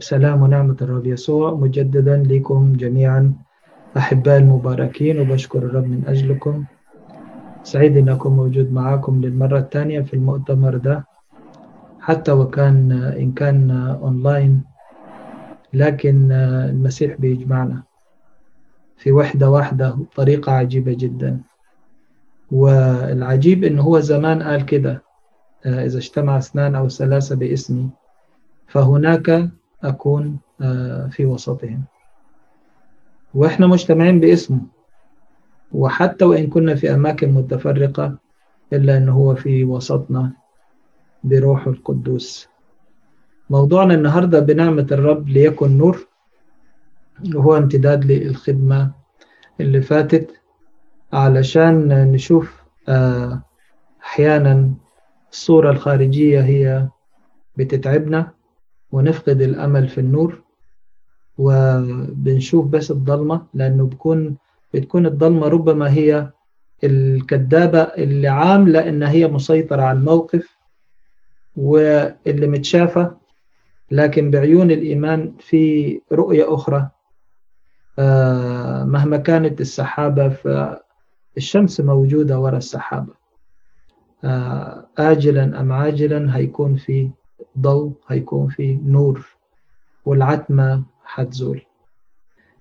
سلام ونعمة الرب يسوع مجددا لكم جميعا. أحباء المباركين وبشكر الرب من أجلكم. سعيد أن أكون موجود معاكم للمرة الثانية في المؤتمر ده. حتى وكان إن كان أونلاين لكن المسيح بيجمعنا في وحدة واحدة بطريقة عجيبة جدا. والعجيب إن هو زمان قال كده إذا اجتمع اثنان أو ثلاثة باسمي. فهناك أكون في وسطهم. وإحنا مجتمعين باسمه. وحتى وإن كنا في أماكن متفرقة إلا أنه هو في وسطنا بروح القدوس. موضوعنا النهاردة بنعمة الرب ليكن نور وهو امتداد للخدمة اللي فاتت علشان نشوف أحيانا الصورة الخارجية هي بتتعبنا. ونفقد الأمل في النور وبنشوف بس الضلمة لأنه بكون بتكون الضلمة ربما هي الكذابة اللي عاملة إن هي مسيطرة على الموقف واللي متشافة لكن بعيون الإيمان في رؤية أخرى مهما كانت السحابة فالشمس موجودة وراء السحابة آجلا أم عاجلا هيكون في ضوء هيكون في نور والعتمة حتزول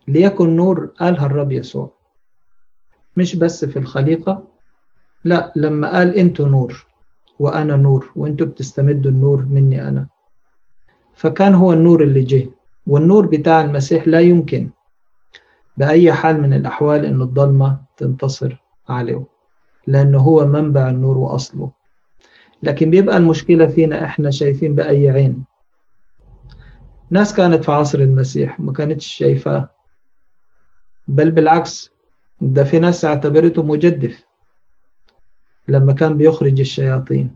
ليكن نور قالها الرب يسوع. مش بس في الخليقة لا لما قال أنتوا نور وأنا نور وانتوا بتستمدوا النور مني أنا. فكان هو النور اللي جه والنور بتاع المسيح لا يمكن بأي حال من الأحوال أن الضلمة تنتصر عليه لأنه هو منبع النور وأصله. لكن بيبقى المشكلة فينا إحنا شايفين بأي عين. ناس كانت في عصر المسيح ما كانتش شايفاه بل بالعكس ده في ناس اعتبرته مجدف لما كان بيخرج الشياطين.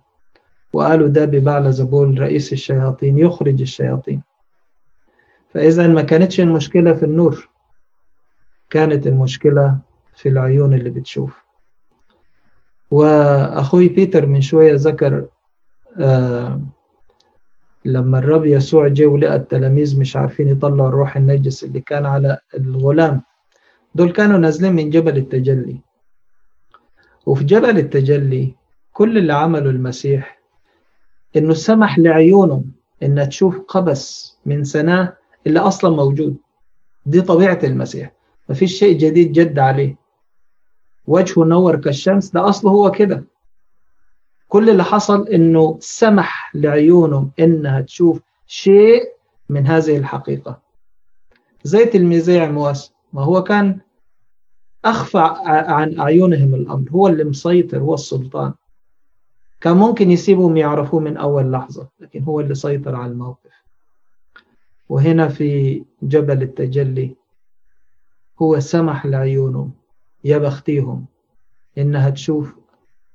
وقالوا ده ببعل زبول رئيس الشياطين يخرج الشياطين. فإذا ما كانتش المشكلة في النور كانت المشكلة في العيون اللي بتشوف. وأخوي بيتر من شوية ذكر آه لما الرب يسوع جه ولقى التلاميذ مش عارفين يطلعوا الروح النجس اللي كان على الغلام دول كانوا نازلين من جبل التجلي. وفي جبل التجلي كل اللي عمله المسيح إنه سمح لعيونهم انها تشوف قبس من سناة اللي أصلا موجود. دي طبيعة المسيح. مفيش شيء جديد جد عليه. وجهه نور كالشمس ده أصله هو كده. كل اللي حصل إنه سمح لعيونهم إنها تشوف شيء من هذه الحقيقة. زي تلميذي عمواس ما هو كان أخفى عن أعينهم الأمر هو اللي مسيطر هو السلطان. كان ممكن يسيبهم يعرفوه من أول لحظة لكن هو اللي سيطر على الموقف. وهنا في جبل التجلي هو سمح لعيونهم يا بختيهم إنها تشوف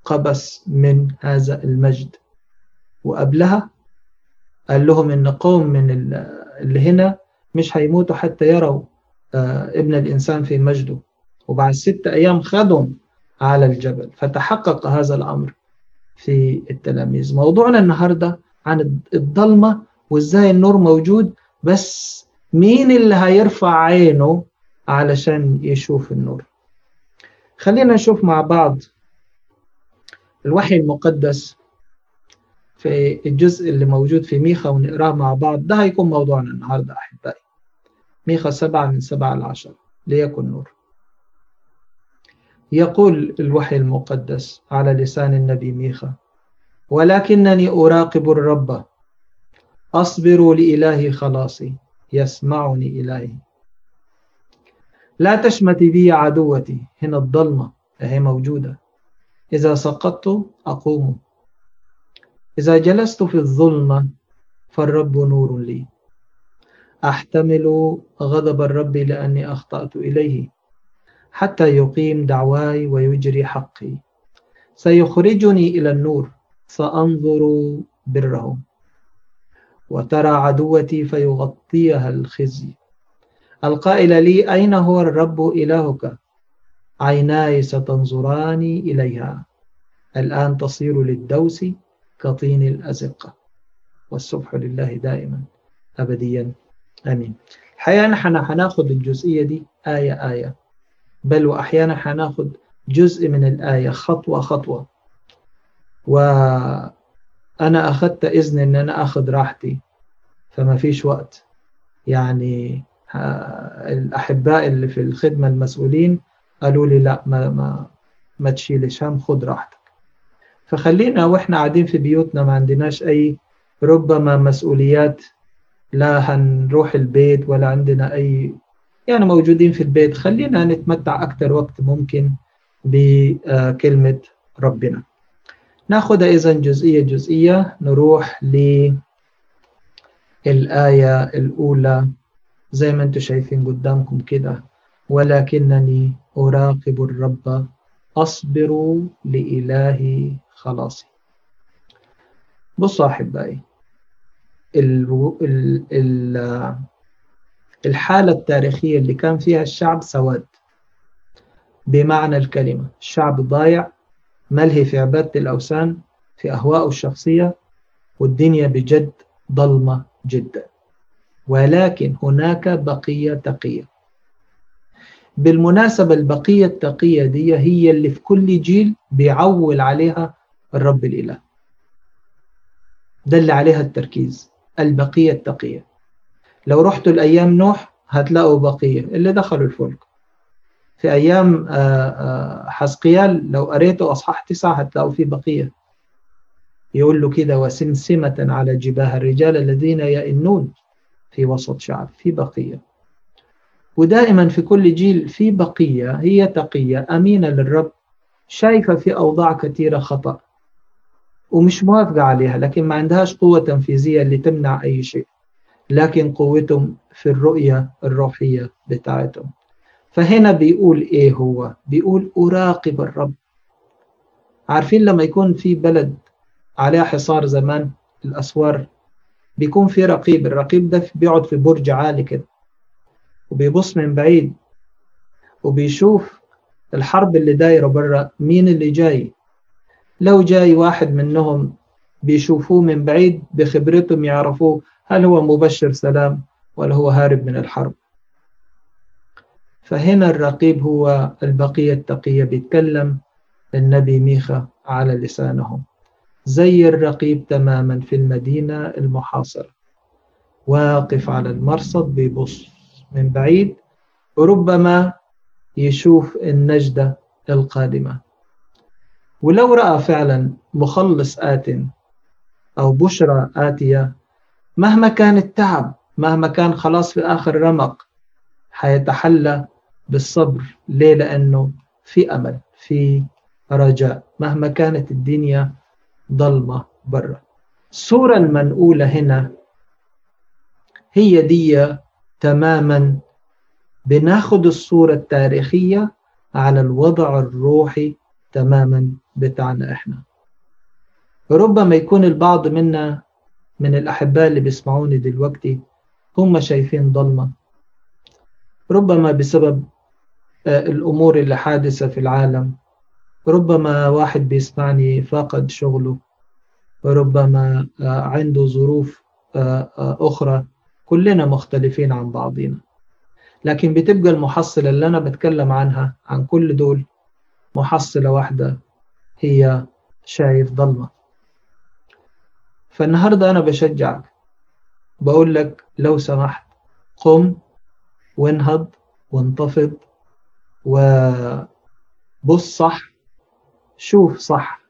قبس من هذا المجد. وقبلها قال لهم إن قوم من اللي هنا مش هيموتوا حتى يروا ابن الإنسان في مجده. وبعد ست أيام خدهم على الجبل. فتحقق هذا الأمر في التلاميذ. موضوعنا النهارده عن الضلمة وإزاي النور موجود بس مين اللي هيرفع عينه علشان يشوف النور؟ خلينا نشوف مع بعض الوحي المقدس في الجزء اللي موجود في ميخا ونقراه مع بعض. ده هيكون موضوعنا النهارده أحبائي. ميخا سبعة من سبعة لعشرة ليكن نور. يقول الوحي المقدس على لسان النبي ميخا ولكنني أراقب الرب أصبر لإلهي خلاصي يسمعني إلهي. لا تشمتي بي عدوتي. هنا الضلمة هي موجودة. إذا سقطت أقوم. إذا جلست في الظلمة فالرب نور لي. أحتمل غضب الرب لأني أخطأت إليه. حتى يقيم دعواي ويجري حقي. سيخرجني إلى النور. سأنظر بره وترى عدوتي فيغطيها الخزي. القائل لي أين هو الرب إلهك؟ عيناي ستنظران إليها. الآن تصير للدوس كطين الأزقة والسبح لله دائما أبديا. آمين. الحقيقة نحن هناخد الجزئية دي آية آية. بل واحيانا هناخد جزء من الآية خطوة خطوة. وأنا أخذت إذن إن أنا أخذ راحتي. فما فيش وقت. يعني الأحباء اللي في الخدمة المسؤولين قالوا لي لا ما ما ما تشيلش هم خد راحتك. فخلينا وإحنا قاعدين في بيوتنا ما عندناش أي ربما مسؤوليات لا هنروح البيت ولا عندنا أي يعني موجودين في البيت. خلينا نتمتع أكثر وقت ممكن بكلمة ربنا. ناخذها إذا جزئية جزئية نروح للآية الأولى. زي ما أنتم شايفين قدامكم كده. ولكنني أراقب الرب. أصبر لإلهي خلاصي. بصوا أحبائي. الحالة التاريخية اللي كان فيها الشعب سواد. بمعنى الكلمة الشعب ضايع. ملهي في عبادة الأوثان في أهوائه الشخصية. والدنيا بجد ضلمة جدا. ولكن هناك بقية تقية. بالمناسبة البقية التقية دي هي اللي في كل جيل بيعول عليها الرب الإله. ده اللي عليها التركيز البقية التقية. لو رحتوا الأيام نوح هتلاقوا بقية اللي دخلوا الفلك. في أيام حسقيال لو قريتوا أصحاح تسعة هتلاقوا في بقية. يقول له كده وسمسمة على جباه الرجال الذين يئنون. في وسط شعب في بقية. ودائما في كل جيل في بقية هي تقية أمينة للرب شايفة في أوضاع كثيرة خطأ ومش موافقة عليها لكن ما عندهاش قوة تنفيذية اللي تمنع أي شيء. لكن قوتهم في الرؤية الروحية بتاعتهم. فهنا بيقول إيه هو؟ بيقول أراقب الرب. عارفين لما يكون في بلد عليها حصار زمان الأسوار بيكون في رقيب الرقيب ده بيقعد في برج عالي كده وبيبص من بعيد وبيشوف الحرب اللي دايرة برا مين اللي جاي. لو جاي واحد منهم بيشوفوه من بعيد بخبرتهم يعرفوه هل هو مبشر سلام ولا هو هارب من الحرب. فهنا الرقيب هو البقية التقية بيتكلم النبي ميخا على لسانهم زي الرقيب تماما في المدينة المحاصرة. واقف على المرصد بيبص من بعيد وربما يشوف النجدة القادمة. ولو رأى فعلا مخلص آت أو بشرى آتية مهما كان التعب مهما كان خلاص في آخر رمق حيتحلى بالصبر ليه؟ لأنه في أمل في رجاء. مهما كانت الدنيا ضلمة برا. الصورة المنقولة هنا هي دي تماما بناخد الصورة التاريخية على الوضع الروحي تماما بتاعنا إحنا. ربما يكون البعض منا من الأحباء اللي بيسمعوني دلوقتي هم شايفين ضلمة. ربما بسبب الأمور اللي حادثة في العالم. ربما واحد بيسمعني فاقد شغله ربما عنده ظروف أخرى. كلنا مختلفين عن بعضنا لكن بتبقى المحصلة اللي أنا بتكلم عنها عن كل دول محصلة واحدة هي شايف ضلمة. فالنهاردة أنا بشجعك. بقول لك لو سمحت قم وانهض وانتفض وبص صح شوف صح.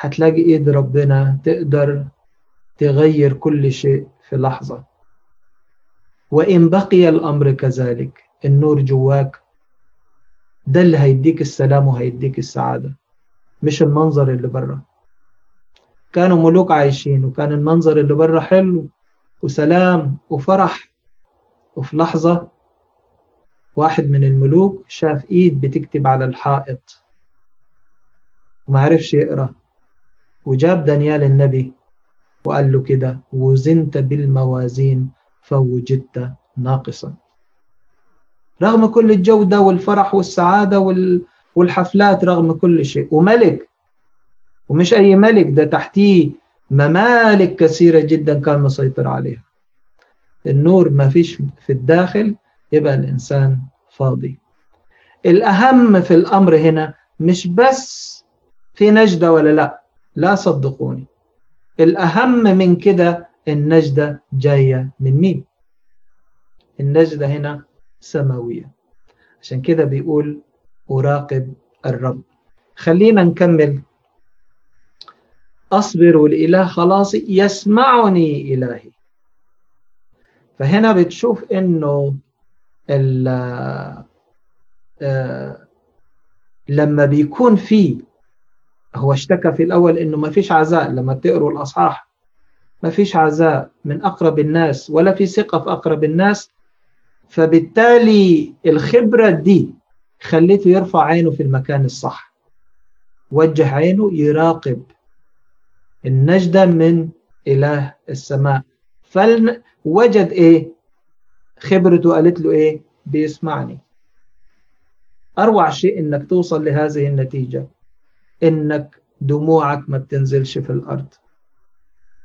هتلاقي ايد ربنا تقدر تغير كل شيء في لحظة. وإن بقي الأمر كذلك النور جواك ده اللي هيديك السلام وهيديك السعادة مش المنظر اللي برا. كانوا ملوك عايشين وكان المنظر اللي برا حلو وسلام وفرح. وفي لحظة واحد من الملوك شاف إيد بتكتب على الحائط. وما عرفش يقرأ. وجاب دانيال النبي وقال له كده وزنت بالموازين فوجدت ناقصا. رغم كل الجودة والفرح والسعادة والحفلات رغم كل شيء. وملك ومش أي ملك ده تحتيه ممالك كثيرة جدا كان مسيطر عليها. النور ما فيش في الداخل يبقى الإنسان فاضي. الأهم في الأمر هنا مش بس في نجدة ولا لا؟ لا صدقوني. الأهم من كده النجدة جاية من مين؟ النجدة هنا سماوية. عشان كده بيقول أراقب الرب. خلينا نكمل. أصبر والإله خلاصي يسمعني إلهي. فهنا بتشوف إنه آه لما بيكون في هو اشتكى في الأول إنه ما فيش عزاء لما تقروا الأصحاح. ما فيش عزاء من أقرب الناس ولا في ثقة في أقرب الناس. فبالتالي الخبرة دي خليته يرفع عينه في المكان الصح. وجه عينه يراقب النجدة من إله السماء. فوجد إيه؟ خبرته قالت له إيه؟ بيسمعني. أروع شيء إنك توصل لهذه النتيجة. إنك دموعك ما بتنزلش في الأرض.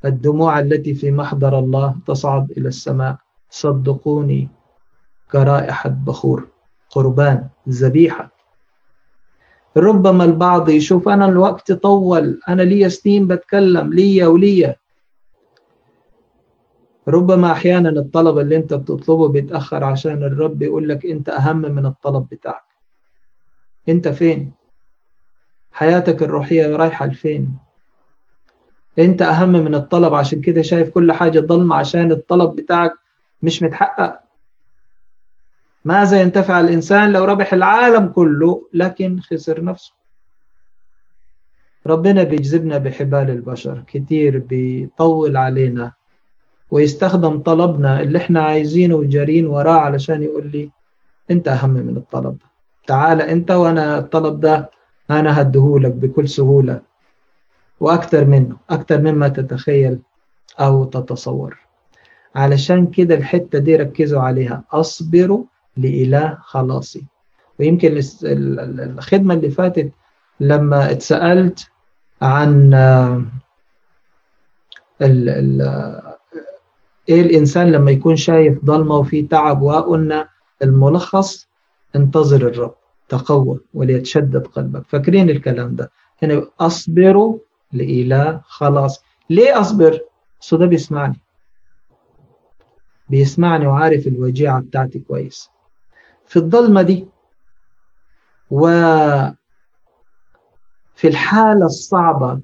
الدموع التي في محضر الله تصعد إلى السماء. صدقوني كرائحة بخور. قربان ذبيحة. ربما البعض يشوف أنا الوقت طول أنا لي سنين بتكلم ليا وليا. ربما أحيانا الطلب اللي أنت بتطلبه بيتأخر عشان الرب يقول لك أنت أهم من الطلب بتاعك. أنت فين؟ حياتك الروحية رايحة لفين؟ أنت أهم من الطلب عشان كده شايف كل حاجة ضلمة عشان الطلب بتاعك مش متحقق. ماذا ينتفع الإنسان لو ربح العالم كله لكن خسر نفسه؟ ربنا بيجذبنا بحبال البشر كتير بيطول علينا ويستخدم طلبنا اللي إحنا عايزينه وجارين وراه علشان يقول لي أنت أهم من الطلب. تعال أنت وأنا الطلب ده أنا هديهولك بكل سهولة. وأكتر منه أكتر مما تتخيل أو تتصور. علشان كده الحتة دي ركزوا عليها. أصبروا لإله خلاصي. ويمكن الخدمة اللي فاتت لما اتسألت عن ال ال إيه الإنسان لما يكون شايف ضلمة وفي تعب وقلنا الملخص انتظر الرب. تقوى وليتشدد قلبك. فاكرين الكلام ده. هنا أصبروا لإله خلاص. ليه أصبر؟ ده بيسمعني. بيسمعني وعارف الوجيعة بتاعتي كويس. في الظلمة دي وفي الحالة الصعبة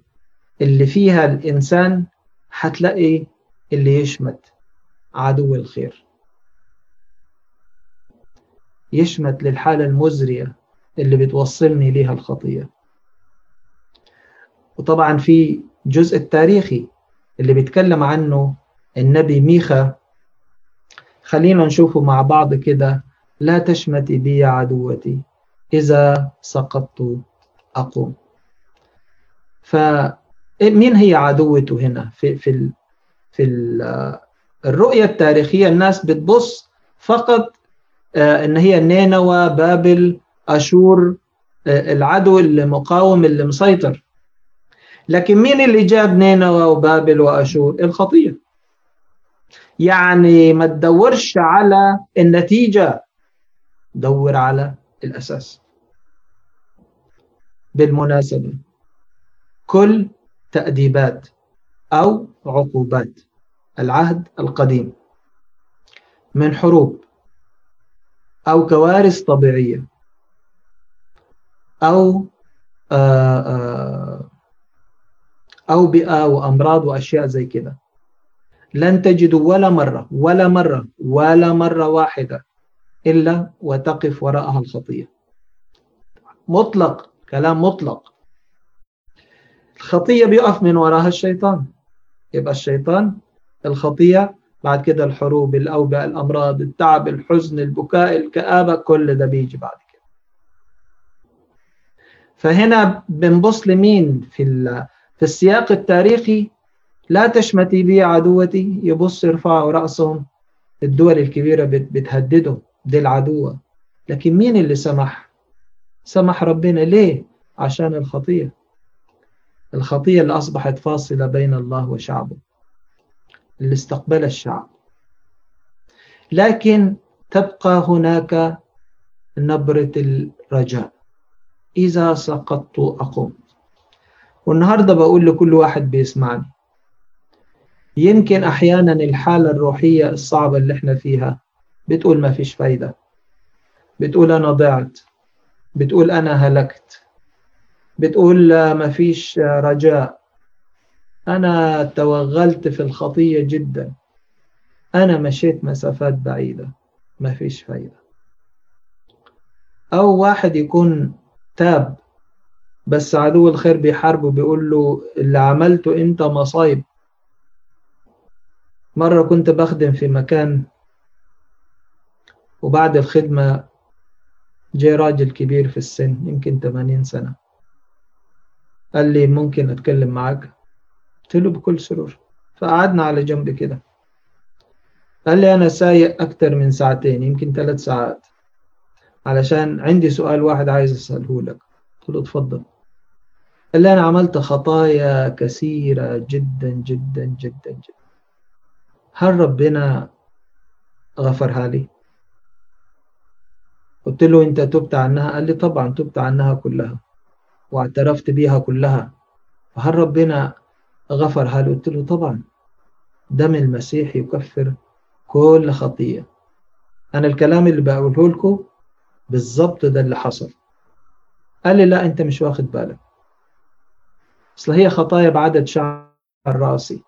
اللي فيها الإنسان هتلاقي اللي يشمت عدو الخير. يشمت للحالة المزرية اللي بتوصلني ليها الخطية. وطبعا في جزء التاريخي اللي بيتكلم عنه النبي ميخا. خلينا نشوفه مع بعض كده. لا تشمتي بي عدوتي. إذا سقطت أقوم. فمين هي عدوته هنا؟ في في في ال الرؤية التاريخية الناس بتبص فقط إن هي نينوى بابل أشور العدو اللي مقاوم اللي مسيطر. لكن مين اللي جاب نينوى وبابل وأشور؟ الخطية. يعني ما تدورش على النتيجة دور على الأساس. بالمناسبة كل تأديبات أو عقوبات العهد القديم من حروب أو كوارث طبيعية. أو آآ آآ أو بيئة وأمراض وأشياء زي كده. لن تجدوا ولا مرة ولا مرة ولا مرة واحدة إلا وتقف وراءها الخطية مطلق كلام مطلق. الخطية بيقف من وراها الشيطان. يبقى الشيطان الخطية بعد كده الحروب الأوبئة الأمراض التعب الحزن البكاء الكآبة كل ده بيجي بعد كده. فهنا بنبص لمين في في السياق التاريخي؟ لا تشمتي بي عدوتي يبص يرفعوا رأسهم. الدول الكبيرة بتهددهم دي العدوة. لكن مين اللي سمح؟ سمح ربنا ليه؟ عشان الخطية. الخطية اللي أصبحت فاصلة بين الله وشعبه. اللي استقبل الشعب. لكن تبقى هناك نبرة الرجاء. إذا سقطت أقوم والنهاردة بقول لكل واحد بيسمعني. يمكن أحيانا الحالة الروحية الصعبة اللي إحنا فيها بتقول ما فيش فايدة. بتقول أنا ضعت. بتقول أنا هلكت. بتقول ما فيش رجاء. أنا توغلت في الخطية جدا. أنا مشيت مسافات بعيدة. ما فيش فايدة. أو واحد يكون تاب بس عدو الخير بيحاربه بيقول له اللي عملته أنت مصايب. مرة كنت بخدم في مكان وبعد الخدمة جاء راجل كبير في السن يمكن 80 سنة. قال لي ممكن أتكلم معاك؟ قلت له بكل سرور. فقعدنا على جنب كده. قال لي أنا سايق أكتر من ساعتين يمكن ثلاث ساعات. علشان عندي سؤال واحد عايز أسأله لك. قلت له اتفضل. قال لي أنا عملت خطايا كثيرة جدا جدا جدا جدا. هل ربنا غفرها لي؟ قلت له أنت تبت عنها؟ قال لي طبعا تبت عنها كلها واعترفت بيها كلها. فهل ربنا غفرها لي؟ قلت له طبعا دم المسيح يكفر كل خطية. أنا الكلام اللي بقوله لكم بالظبط ده اللي حصل. قال لي لا أنت مش واخد بالك. أصل هي خطايا بعدد شعر رأسي.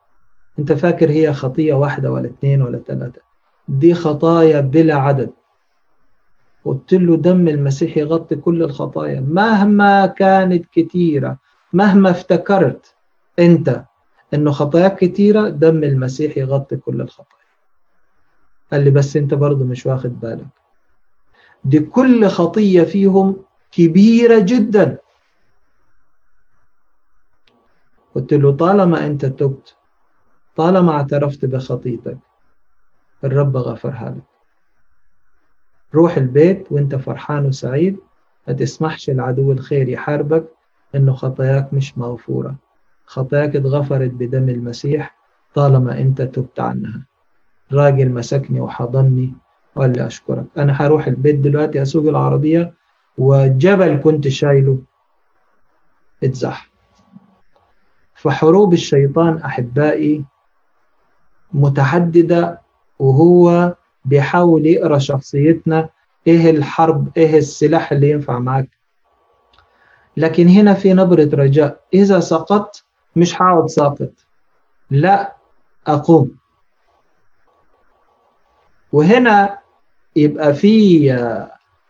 أنت فاكر هي خطية واحدة ولا اثنين ولا ثلاثة دي خطايا بلا عدد. قلت له دم المسيح يغطي كل الخطايا. مهما كانت كتيرة مهما افتكرت أنت إنه خطاياك كتيرة دم المسيح يغطي كل الخطايا. قال لي بس أنت برضه مش واخد بالك. دي كل خطية فيهم كبيرة جدا. قلت له طالما أنت تبت طالما اعترفت بخطيتك الرب غفرها لك. روح البيت وانت فرحان وسعيد ما تسمحش العدو الخير يحاربك انه خطاياك مش مغفورة خطاياك اتغفرت بدم المسيح طالما انت تبت عنها. راجل مسكني وحضني وقال لي أشكرك. أنا هروح البيت دلوقتي أسوق العربية وجبل كنت شايله اتزح فحروب الشيطان أحبائي متعددة وهو بيحاول يقرأ شخصيتنا. إيه الحرب؟ إيه السلاح اللي ينفع معاك؟ لكن هنا في نبرة رجاء. إذا سقطت مش هقعد ساقط لا أقوم. وهنا يبقى في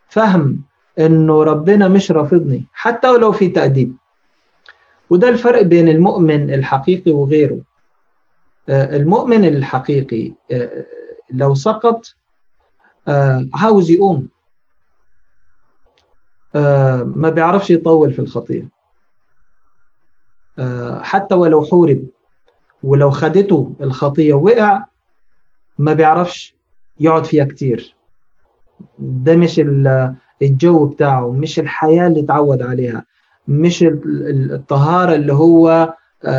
فهم إنه ربنا مش رافضني حتى ولو في تأديب. وده الفرق بين المؤمن الحقيقي وغيره. المؤمن الحقيقي لو سقط عاوز يقوم. ما بيعرفش يطول في الخطية حتى ولو حورب ولو خدته الخطية وقع ما بيعرفش يقعد فيها كتير. ده مش الجو بتاعه مش الحياة اللي اتعود عليها مش الطهارة اللي هو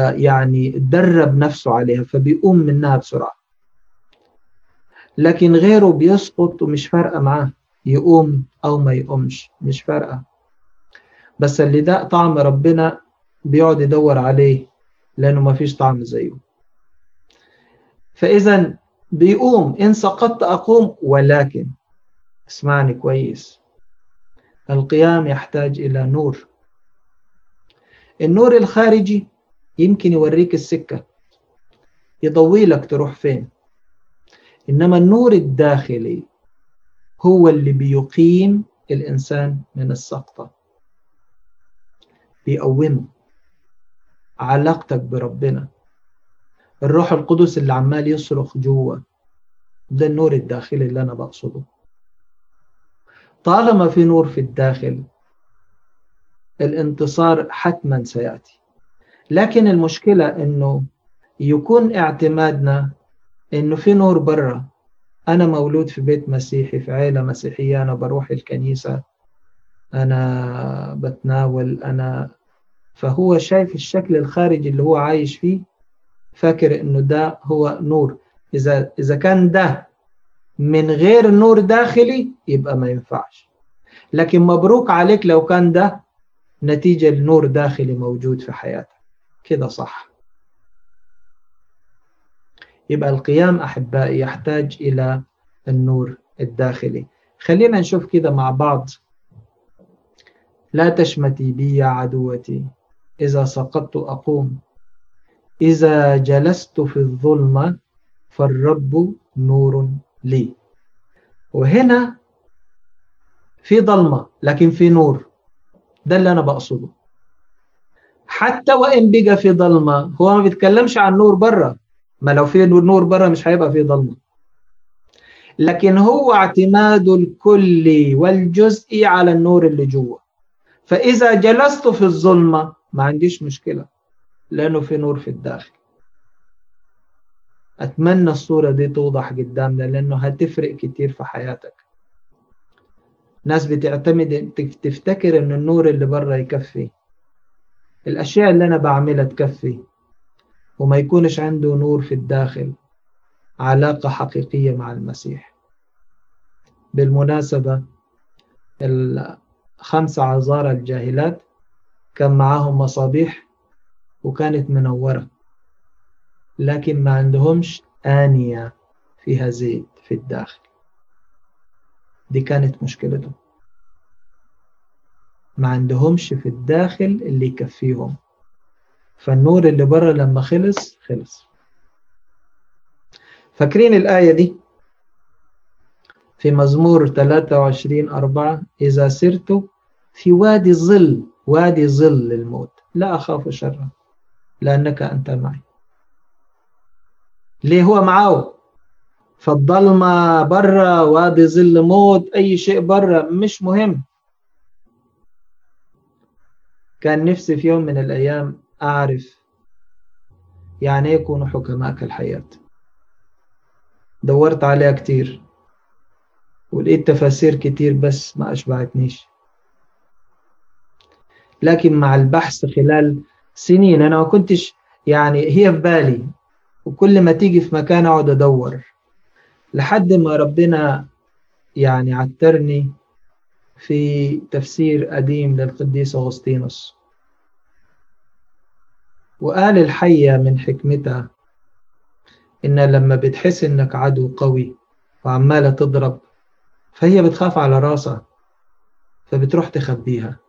يعني درب نفسه عليها فبيقوم منها بسرعة. لكن غيره بيسقط ومش فارقة معاه يقوم أو ما يقومش مش فارقة. بس اللي ده طعم ربنا بيقعد يدور عليه لأنه ما فيش طعم زيه. فإذا بيقوم إن سقطت أقوم ولكن اسمعني كويس. القيام يحتاج إلى نور. النور الخارجي يمكن يوريك السكة يضوي لك تروح فين. إنما النور الداخلي هو اللي بيقيم الإنسان من السقطة بيقومه. علاقتك بربنا. الروح القدس اللي عمال يصرخ جوه ده النور الداخلي اللي أنا بقصده. طالما في نور في الداخل الانتصار حتما سيأتي. لكن المشكلة إنه يكون اعتمادنا إنه في نور برا. أنا مولود في بيت مسيحي في عيلة مسيحية أنا بروح الكنيسة أنا بتناول أنا فهو شايف الشكل الخارجي اللي هو عايش فيه فاكر إنه ده هو نور. إذا إذا كان ده من غير نور داخلي يبقى ما ينفعش. لكن مبروك عليك لو كان ده نتيجة لنور داخلي موجود في حياتك. كده صح. يبقى القيام أحبائي يحتاج إلى النور الداخلي. خلينا نشوف كده مع بعض. لا تشمتي بي يا عدوتي. إذا سقطت أقوم. إذا جلست في الظلمة فالرب نور لي. وهنا في ضلمة لكن في نور. ده اللي أنا بقصده. حتى وإن بقى في ضلمة هو ما بيتكلمش عن نور بره ما لو في نور بره مش هيبقى في ضلمة لكن هو اعتماده الكلي والجزئي على النور اللي جوه. فإذا جلست في الظلمة ما عنديش مشكلة. لأنه في نور في الداخل. أتمنى الصورة دي توضح قدامنا لأنه هتفرق كتير في حياتك. ناس بتعتمد تفتكر إن النور اللي بره يكفي. الأشياء اللي أنا بعملها تكفي. وما يكونش عنده نور في الداخل. علاقة حقيقية مع المسيح. بالمناسبة الخمسة عذارى الجاهلات كان معاهم مصابيح وكانت منورة لكن ما عندهمش آنية فيها زيت في الداخل. دي كانت مشكلته ما عندهمش في الداخل اللي يكفيهم. فالنور اللي بره لما خلص خلص. فاكرين الآية دي؟ في مزمور 23 أربعة إذا سرت في وادي ظل وادي ظل الموت لا أخاف شرا لأنك أنت معي. ليه هو معاه فالضلمة برا وادي ظل موت أي شيء برا مش مهم. كان نفسي في يوم من الأيام أعرف يعني يكونوا حكماء كالحياة. دورت عليها كتير ولقيت تفاسير كتير بس ما أشبعتنيش. لكن مع البحث خلال سنين أنا ما كنتش يعني هي في بالي. وكل ما تيجي في مكان أقعد أدور. لحد ما ربنا يعني عترني في تفسير قديم للقديس أغسطينوس. وقال الحية من حكمتها إن لما بتحس إنك عدو قوي وعمالة تضرب فهي بتخاف على راسها فبتروح تخبيها.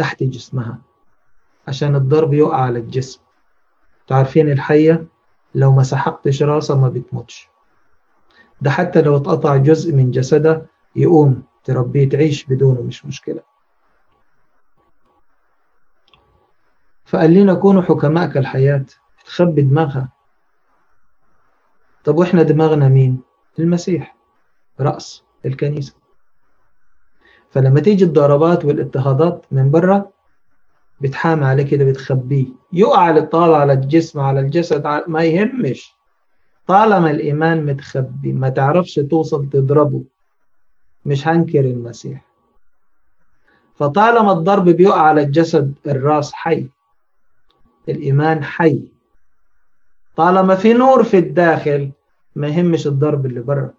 تحت جسمها عشان الضرب يقع على الجسم. تعرفين الحية؟ لو ما سحقتش راسها ما بتموتش. ده حتى لو اتقطع جزء من جسدها يقوم تربيه تعيش بدونه مش مشكلة. فقال لنا كونوا حكماء كالحياة تخبي دماغها. طب وإحنا دماغنا مين؟ المسيح رأس الكنيسة. فلما تيجي الضربات والاضطهادات من برا بتحامي عليه كده بتخبيه. يقع الاضطهاد على الجسم على الجسد ما يهمش. طالما الإيمان متخبي ما تعرفش توصل تضربه مش هنكر المسيح. فطالما الضرب بيقع على الجسد الراس حي الإيمان حي. طالما في نور في الداخل ما يهمش الضرب اللي برا.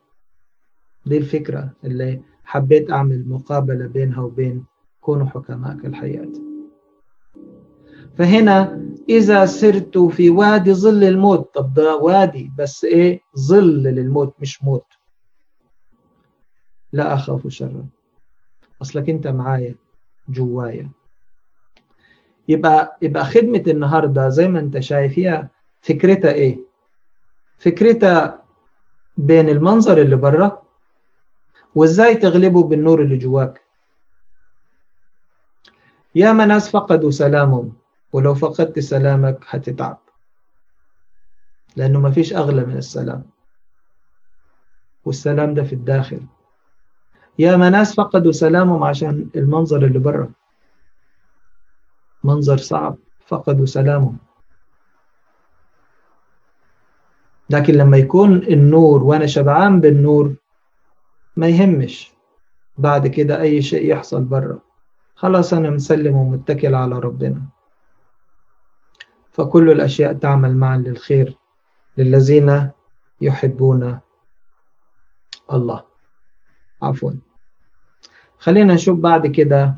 دي الفكرة اللي حبيت أعمل مقابلة بينها وبين كونوا حكماء كالحياة فهنا إذا سرت في وادي ظل الموت طب ده وادي بس إيه؟ ظل للموت مش موت. لا أخاف شرا. أصلك أنت معايا جوايا. يبقى يبقى خدمة النهاردة زي ما أنت شايف هي فكرتها إيه؟ فكرتها بين المنظر اللي بره وإزاي تغلبه بالنور اللي جواك؟ ياما ناس فقدوا سلامهم ولو فقدت سلامك هتتعب لأنه ما فيش أغلى من السلام. والسلام ده في الداخل. ياما ناس فقدوا سلامهم عشان المنظر اللي بره منظر صعب فقدوا سلامهم. لكن لما يكون النور وأنا شبعان بالنور ما يهمش. بعد كده أي شيء يحصل بره. خلاص أنا مسلم ومتكل على ربنا. فكل الأشياء تعمل معا للخير للذين يحبون الله. عفوا. خلينا نشوف بعد كده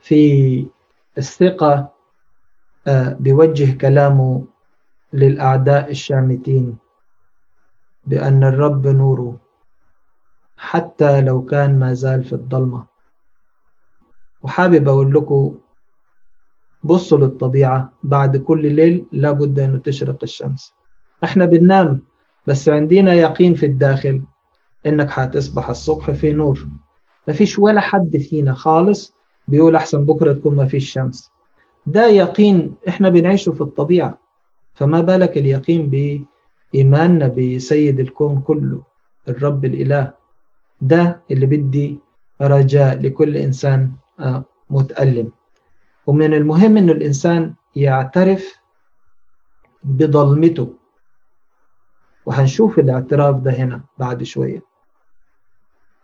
في الثقة آه، بيوجه كلامه للأعداء الشامتين بأن الرب نوره. حتى لو كان ما زال في الضلمة. وحابب أقول لكم بصوا للطبيعة بعد كل ليل لابد أنه تشرق الشمس. إحنا بننام بس عندنا يقين في الداخل إنك حتصبح الصبح في نور. مفيش ولا حد فينا خالص بيقول أحسن بكرة تكون ما فيش شمس. ده يقين إحنا بنعيشه في الطبيعة. فما بالك اليقين بإيماننا بسيد الكون كله الرب الإله. ده اللي بدي رجاء لكل إنسان آه، متألم. ومن المهم إنه الإنسان يعترف بضلمته وهنشوف الاعتراف ده هنا بعد شوية.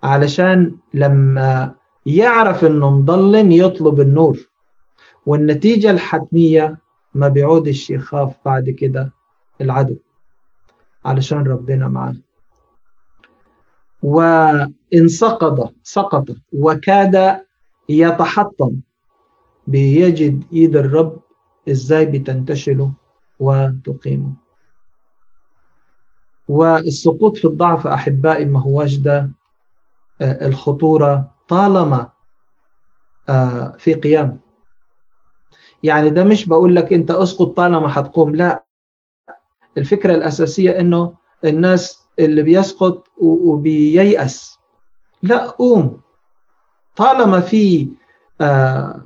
علشان لما يعرف إنه مضلم يطلب النور والنتيجة الحتمية ما بيعودش يخاف بعد كده العدو. علشان ربنا معاه وإن سقط سقط وكاد يتحطم. بيجد إيد الرب إزاي بتنتشله وتقيمه والسقوط في الضعف أحبائي ما هواش ده آه، الخطورة طالما آه، في قيام. يعني ده مش بقول لك أنت أسقط طالما حتقوم لا. الفكرة الأساسية إنه الناس اللي بيسقط وبييأس. لا قوم. طالما في آه،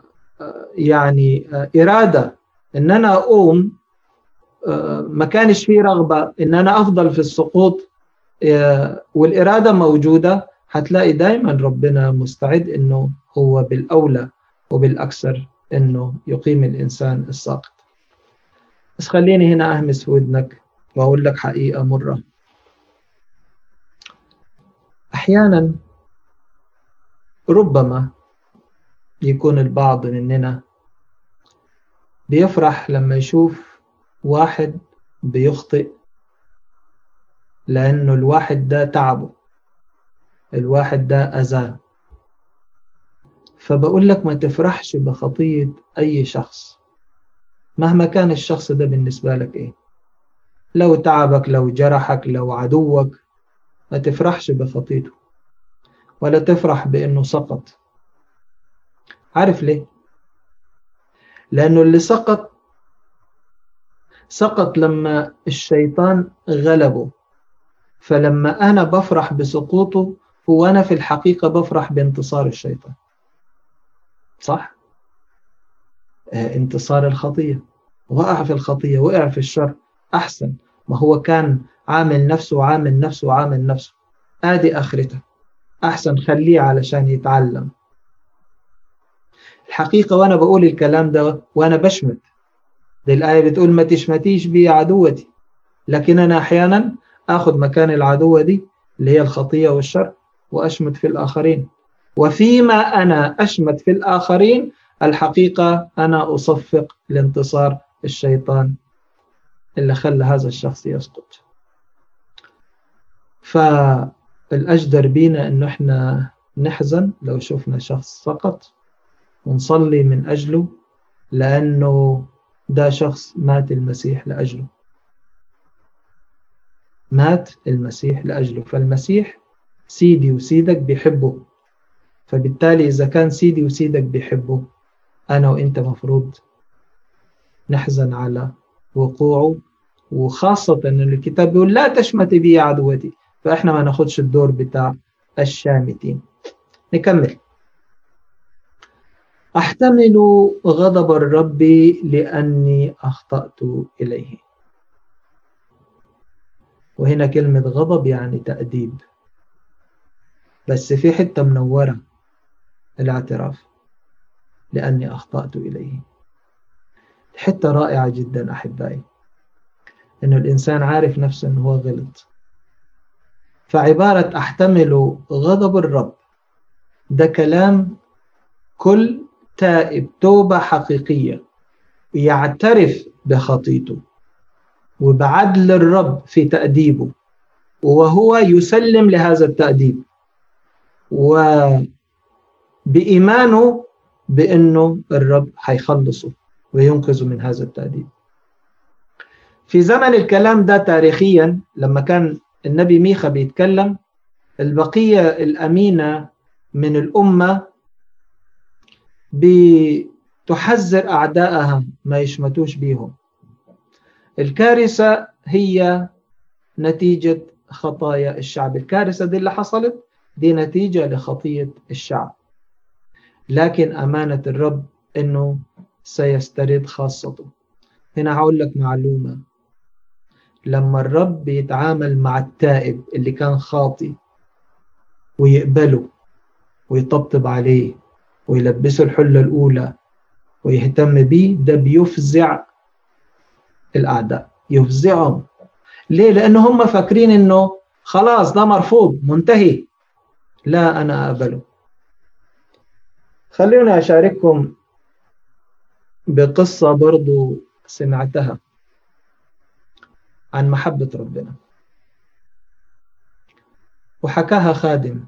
يعني إرادة إن أنا أقوم ما كانش في رغبة إن أنا أفضل في السقوط والإرادة موجودة هتلاقي دايما ربنا مستعد إنه هو بالأولى وبالأكثر إنه يقيم الإنسان الساقط. بس خليني هنا أهمس في ودنك وأقول لك حقيقة مرة. أحيانا ربما يكون البعض مننا بيفرح لما يشوف واحد بيخطئ لأنه الواحد ده تعبه الواحد ده أذاه. فبقول لك ما تفرحش بخطية أي شخص مهما كان الشخص ده بالنسبة لك إيه. لو تعبك لو جرحك لو عدوك ما تفرحش بخطيته ولا تفرح بأنه سقط. عارف ليه؟ لأنه اللي سقط سقط لما الشيطان غلبه. فلما أنا بفرح بسقوطه هو أنا في الحقيقة بفرح بانتصار الشيطان. صح؟ آه انتصار الخطية. وقع في الخطية وقع في الشر. أحسن. ما هو كان عامل نفسه وعامل نفسه وعامل نفسه. آدي آخرته. أحسن خليه علشان يتعلم. الحقيقة وأنا بقول الكلام ده وأنا بشمت. دي الآية بتقول ما تشمتيش بي عدوتي. لكن أنا أحيانا آخذ مكان العدوة دي اللي هي الخطية والشر وأشمت في الآخرين. وفيما أنا أشمت في الآخرين الحقيقة أنا أصفق لانتصار الشيطان. اللي خلى هذا الشخص يسقط. فالأجدر بينا أنه إحنا نحزن لو شفنا شخص سقط ونصلي من أجله لأنه ده شخص مات المسيح لأجله. مات المسيح لأجله. فالمسيح سيدي وسيدك بيحبه. فبالتالي إذا كان سيدي وسيدك بيحبه أنا وإنت مفروض نحزن على وقوعه وخاصة أن الكتاب بيقول لا تشمت بي عدوتي فإحنا ما ناخدش الدور بتاع الشامتين. نكمل. أحتمل غضب الرب لأني أخطأت إليه. وهنا كلمة غضب يعني تأديب. بس في حتة منورة الاعتراف. لأني أخطأت إليه. حتة رائعة جدا أحبائي. إنه الإنسان عارف نفسه إنه هو غلط. فعبارة أحتمل غضب الرب. ده كلام كل تائب توبة حقيقية يعترف بخطيته وبعدل الرب في تأديبه وهو يسلم لهذا التأديب. وبإيمانه بأنه الرب حيخلصه وينقذه من هذا التأديب. في زمن الكلام ده تاريخيا لما كان النبي ميخا بيتكلم البقية الأمينة من الأمة بتحذر أعدائها ما يشمتوش بيهم. الكارثة هي نتيجة خطايا الشعب. الكارثة دي اللي حصلت دي نتيجة لخطية الشعب. لكن أمانة الرب أنه سيسترد خاصته. هنا هقول لك معلومة. لما الرب بيتعامل مع التائب اللي كان خاطي ويقبله ويطبطب عليه ويلبسه الحلة الأولى ويهتم بيه ده بيفزع الأعداء يفزعهم. ليه؟ لأنه هم فاكرين إنه خلاص ده مرفوض منتهي. لا أنا أقبله. خلوني أشارككم بقصة برضو سمعتها. عن محبة ربنا. وحكاها خادم.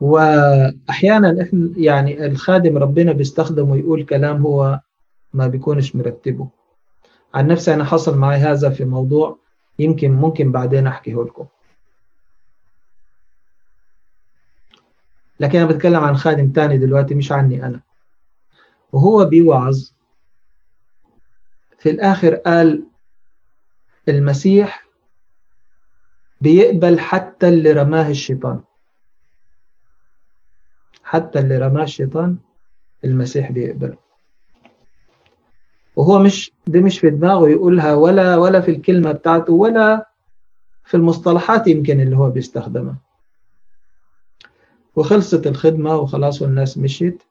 وأحيانا إحنا يعني الخادم ربنا بيستخدمه يقول كلام هو ما بيكونش مرتبه. عن نفسي أنا حصل معي هذا في موضوع يمكن ممكن بعدين أحكيه لكم. لكن أنا بتكلم عن خادم تاني دلوقتي مش عني أنا. وهو بيوعظ في الآخر قال المسيح بيقبل حتى اللي رماه الشيطان. حتى اللي رماه الشيطان المسيح بيقبله. وهو مش دي مش في دماغه يقولها ولا ولا في الكلمة بتاعته ولا في المصطلحات يمكن اللي هو بيستخدمها. وخلصت الخدمة وخلاص والناس مشيت.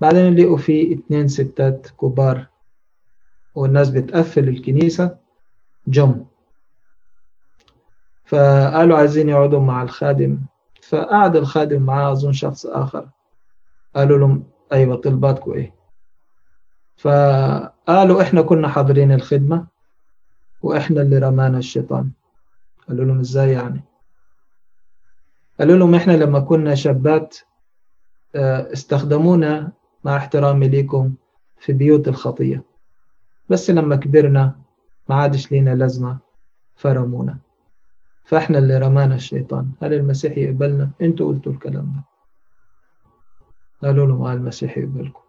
بعدين لقوا في اتنين ستات كبار والناس بتقفل الكنيسة جم. فقالوا عايزين يقعدوا مع الخادم. فقعد الخادم معاه أظن شخص آخر. قالوا لهم أيوة طلباتكم إيه؟ فقالوا إحنا كنا حاضرين الخدمة وإحنا اللي رمانا الشيطان. قالوا لهم إزاي يعني؟ قالوا لهم إحنا لما كنا شابات استخدمونا مع احترامي ليكم في بيوت الخطية. بس لما كبرنا ما عادش لينا لازمة فرمونا. فإحنا اللي رمانا الشيطان. هل المسيح يقبلنا؟ أنتوا قلتوا الكلام ده. قالوا لهم آه المسيح يقبلكم.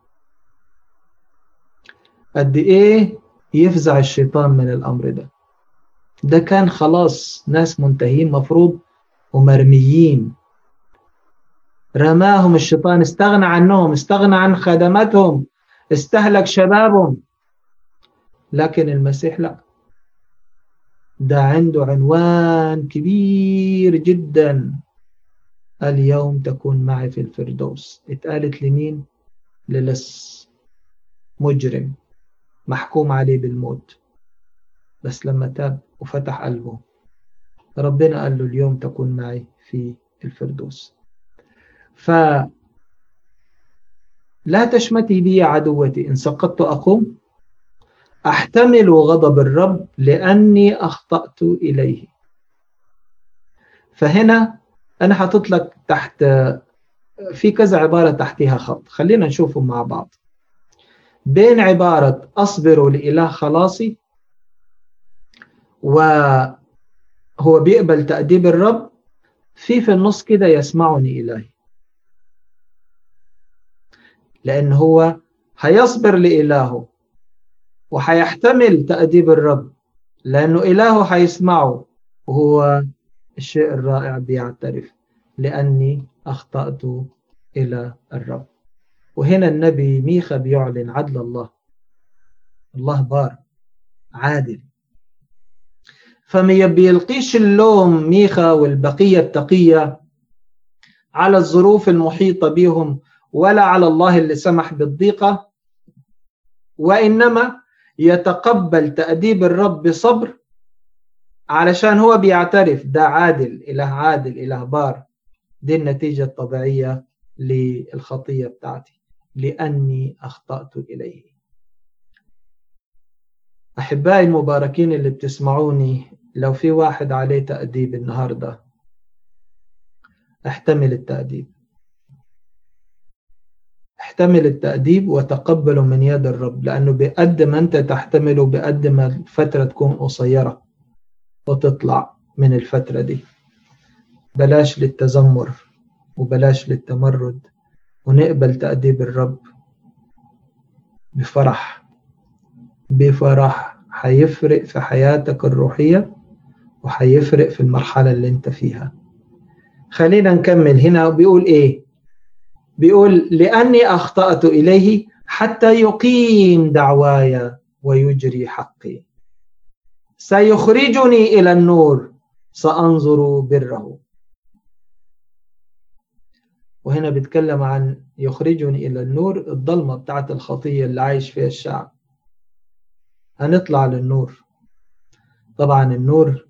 قد إيه يفزع الشيطان من الأمر ده. ده كان خلاص ناس منتهين مفروض ومرميين. رماهم الشيطان. استغنى عنهم استغنى عن خدماتهم. استهلك شبابهم. لكن المسيح لا. ده عنده عنوان كبير جدا. اليوم تكون معي في الفردوس. اتقالت لمين؟ للص مجرم. محكوم عليه بالموت. بس لما تاب وفتح قلبه ربنا قال له اليوم تكون معي في الفردوس. ف لا تشمتي بي عدوتي. إن سقطت أقوم؟ أحتمل غضب الرب لأني أخطأت إليه. فهنا أنا حاطط لك تحت في كذا عبارة تحتها خط. خلينا نشوفهم مع بعض. بين عبارة أصبر لإله خلاصي وهو بيقبل تأديب الرب في في النص كده يسمعني إلهي. لأن هو هيصبر لإلهه. وهيحتمل تأديب الرب لأنه إلهه هيسمعه وهو الشيء الرائع بيعترف لأني أخطأت إلى الرب. وهنا النبي ميخا بيعلن عدل الله. الله بار عادل. فما بيلقيش اللوم ميخا والبقية التقية على الظروف المحيطة بهم ولا على الله اللي سمح بالضيقة وإنما يتقبل تأديب الرب بصبر علشان هو بيعترف ده عادل إله عادل إله بار. دي النتيجة الطبيعية للخطية بتاعتي لأني أخطأت إليه. أحبائي المباركين اللي بتسمعوني لو في واحد عليه تأديب النهاردة احتمل التأديب. احتمل التأديب وتقبله من يد الرب لأنه بقد ما أنت تحتمله بقد ما الفترة تكون قصيرة وتطلع من الفترة دي. بلاش للتذمر وبلاش للتمرد ونقبل تأديب الرب بفرح. بفرح هيفرق في حياتك الروحية وهيفرق في المرحلة اللي أنت فيها. خلينا نكمل هنا. بيقول إيه؟ بيقول لأني أخطأت إليه حتى يقيم دعواي ويجري حقي. سيخرجني إلى النور سأنظر بره. وهنا بيتكلم عن يخرجني إلى النور الضلمة بتاعت الخطية اللي عايش فيها الشعب. هنطلع للنور. طبعا النور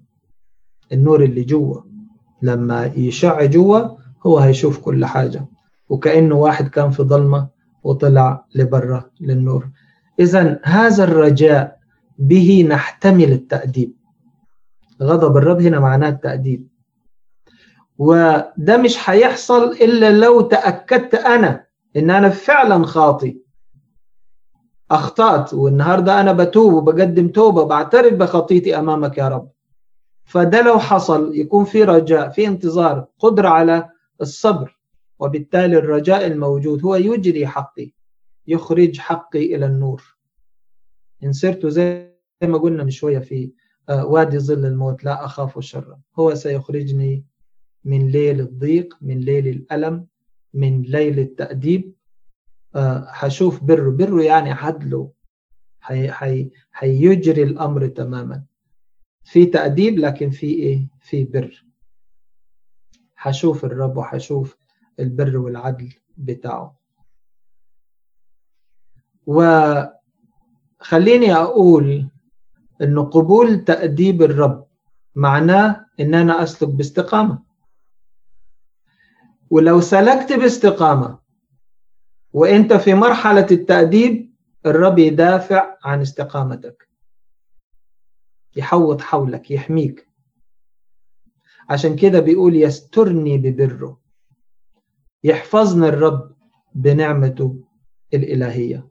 النور اللي جوه لما يشع جوه هو هيشوف كل حاجة. وكأنه واحد كان في ضلمة وطلع لبرا للنور. إذا هذا الرجاء به نحتمل التأديب. غضب الرب هنا معناه التأديب. وده مش هيحصل إلا لو تأكدت أنا إن أنا فعلا خاطي أخطأت والنهاردة أنا بتوب وبقدم توبة بعترف بخطيتي أمامك يا رب. فده لو حصل يكون في رجاء في انتظار قدرة على الصبر. وبالتالي الرجاء الموجود هو يجري حقي يخرج حقي إلى النور. إن سرت زي ما قلنا من شوية في آه، وادي ظل الموت لا أخاف شرا. هو سيخرجني من ليل الضيق من ليل الألم من ليل التأديب. هشوف بره بره يعني عدله. هيجري الأمر تماما. في تأديب لكن في إيه؟ في بر. هشوف الرب وهشوف البر والعدل بتاعه. وخليني أقول إنه قبول تأديب الرب معناه إن أنا أسلك باستقامة. ولو سلكت باستقامة وإنت في مرحلة التأديب الرب يدافع عن استقامتك. يحوط حولك يحميك. عشان كده بيقول يسترني ببره. يحفظني الرب بنعمته الإلهية.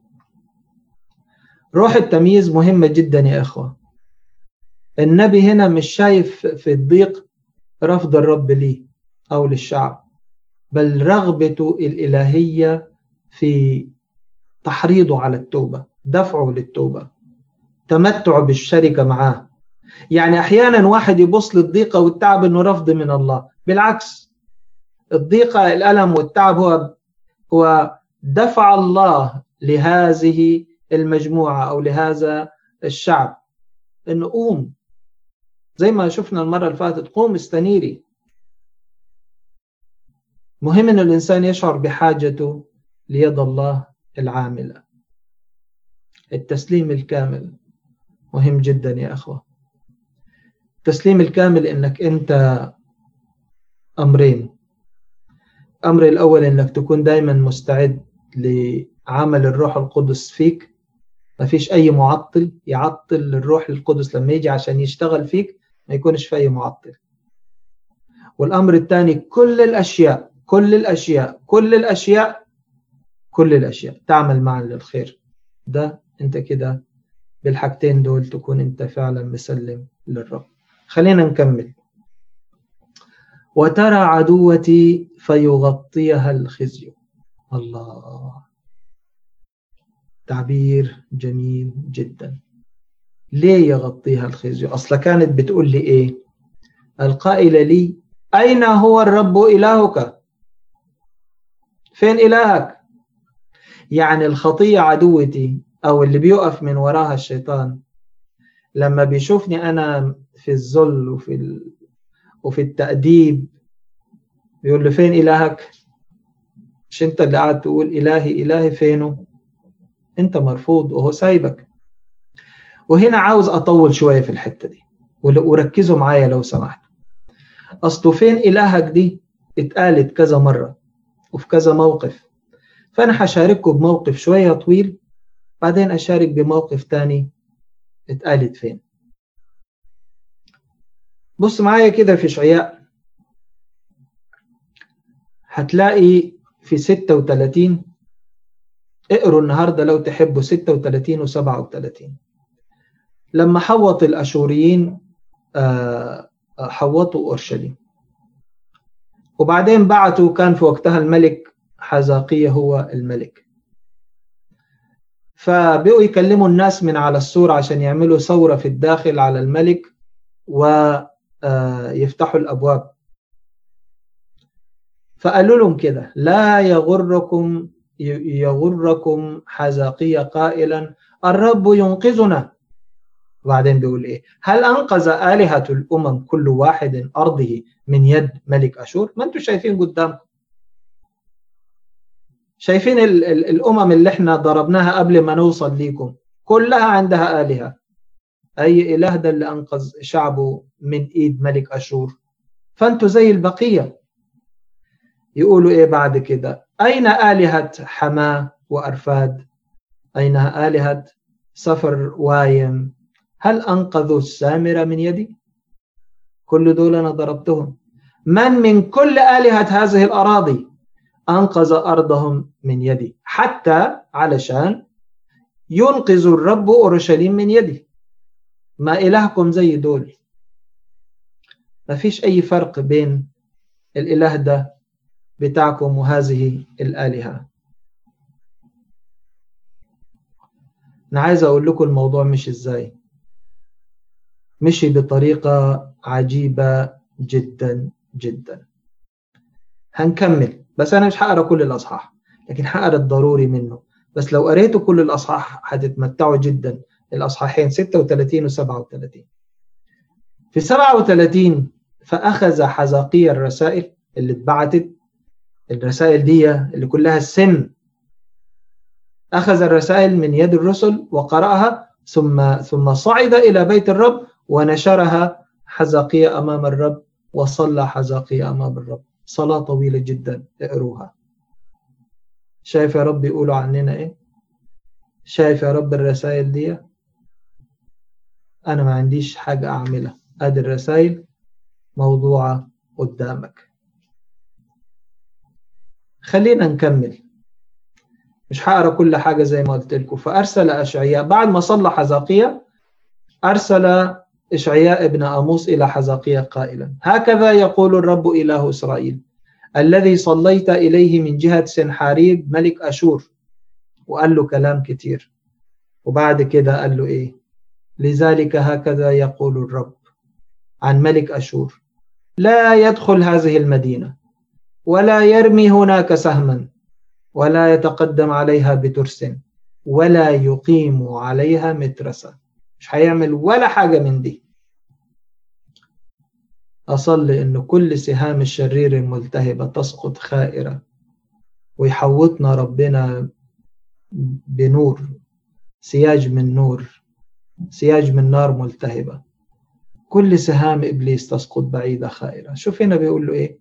روح التمييز مهمة جدا يا إخوة. النبي هنا مش شايف في الضيق رفض الرب ليه أو للشعب بل رغبته الإلهية في تحريضه على التوبة دفعه للتوبة تمتع بالشركة معاه. يعني أحيانا واحد يبص للضيقة والتعب أنه رفض من الله بالعكس الضيقة الألم والتعب هو هو دفع الله لهذه المجموعة أو لهذا الشعب. أنه قوم زي ما شفنا المرة اللي فاتت قوم استنيري. مهم أن الإنسان يشعر بحاجته ليد الله العاملة. التسليم الكامل مهم جدا يا أخوة. التسليم الكامل إنك أنت أمرين. أمر الأول إنك تكون دايما مستعد لعمل الروح القدس فيك. ما فيش أي معطل يعطل الروح القدس لما يجي عشان يشتغل فيك ما يكونش في أي معطل. والأمر الثاني كل الأشياء كل الأشياء كل الأشياء كل الأشياء تعمل معا للخير. ده أنت كده بالحاجتين دول تكون أنت فعلا مسلم للرب. خلينا نكمل. وترى عدوتي فيغطيها الخزي. الله تعبير جميل جدا. ليه يغطيها الخزي؟ أصلا كانت بتقول لي إيه؟ القائلة لي أين هو الرب إلهك؟ فين إلهك؟ يعني الخطية عدوتي أو اللي بيقف من وراها الشيطان لما بيشوفني أنا في الذل وفي. وفي التأديب. بيقول له فين إلهك؟ مش أنت اللي قاعد تقول إلهي إلهي فينه؟ أنت مرفوض وهو سايبك. وهنا عاوز أطول شوية في الحتة دي وركزوا معايا لو سمحت. أصله فين إلهك دي؟ اتقالت كذا مرة وفي كذا موقف. فأنا هشارككم بموقف شوية طويل بعدين أشارك بموقف تاني اتقالت فين. بص معايا كده في إشعياء هتلاقي في 36 اقروا النهاردة لو تحبوا 36 و 37 لما حوط الأشوريين حوطوا أورشليم. وبعدين بعتوا كان في وقتها الملك حزاقية هو الملك. فبقوا يكلموا الناس من على السور عشان يعملوا ثورة في الداخل على الملك ويفتحوا الأبواب. فقالوا لهم كده لا يغركم يغركم حزاقية قائلا الرب ينقذنا. وبعدين بيقول إيه؟ هل أنقذ آلهة الأمم كل واحد أرضه من يد ملك أشور؟ ما أنتم شايفين قدامكم. شايفين ال ال الأمم اللي إحنا ضربناها قبل ما نوصل ليكم كلها عندها آلهة. أي إله ده اللي أنقذ شعبه من إيد ملك أشور. فأنتوا زي البقية. يقولوا إيه بعد كده؟ أين آلهة حماة وأرفاد؟ أين آلهة سفر وايم؟ هل أنقذوا السامرة من يدي؟ كل دول أنا ضربتهم. من من كل آلهة هذه الأراضي أنقذ أرضهم من يدي؟ حتى علشان ينقذ الرب أورشليم من يدي. ما إلهكم زي دول. ما فيش أي فرق بين الإله ده بتاعكم وهذه الآلهة. أنا عايز أقول لكم الموضوع مش إزاي. مشي بطريقة عجيبة جدا جدا. هنكمل. بس أنا مش هقرأ كل الأصحاح لكن هقرأ الضروري منه. بس لو قريتوا كل الأصحاح هتتمتعوا جدا. الأصحاحين 36 و 37 في 37 فأخذ حزقية الرسائل اللي اتبعتت. الرسائل دي اللي كلها السم. أخذ الرسائل من يد الرسل وقرأها ثم ثم صعد إلى بيت الرب ونشرها حزقية أمام الرب وصلى حزقية أمام الرب. صلاة طويلة جدا اقروها. شايف يا رب يقولوا عننا إيه؟ شايف يا رب الرسائل دي؟ أنا ما عنديش حاجة أعملها. أدي الرسائل موضوعة قدامك. خلينا نكمل. مش هقرا كل حاجة زي ما قلت لكم. فأرسل أشعياء. بعد ما صلى حزقية أرسل إشعياء ابن أموس إلى حزقية قائلا. هكذا يقول الرب إله إسرائيل. الذي صليت إليه من جهة سنحاريب ملك أشور. وقال له كلام كتير. وبعد كده قال له إيه؟ لذلك هكذا يقول الرب عن ملك أشور. لا يدخل هذه المدينة ولا يرمي هناك سهما ولا يتقدم عليها بترس ولا يقيم عليها مترسة. مش هيعمل ولا حاجة من دي. أصلي إن كل سهام الشرير الملتهبة تسقط خائرة ويحوطنا ربنا بنور سياج من نور. سياج من نار ملتهبة. كل سهام إبليس تسقط بعيدة خائرة. شوف هنا بيقول له إيه؟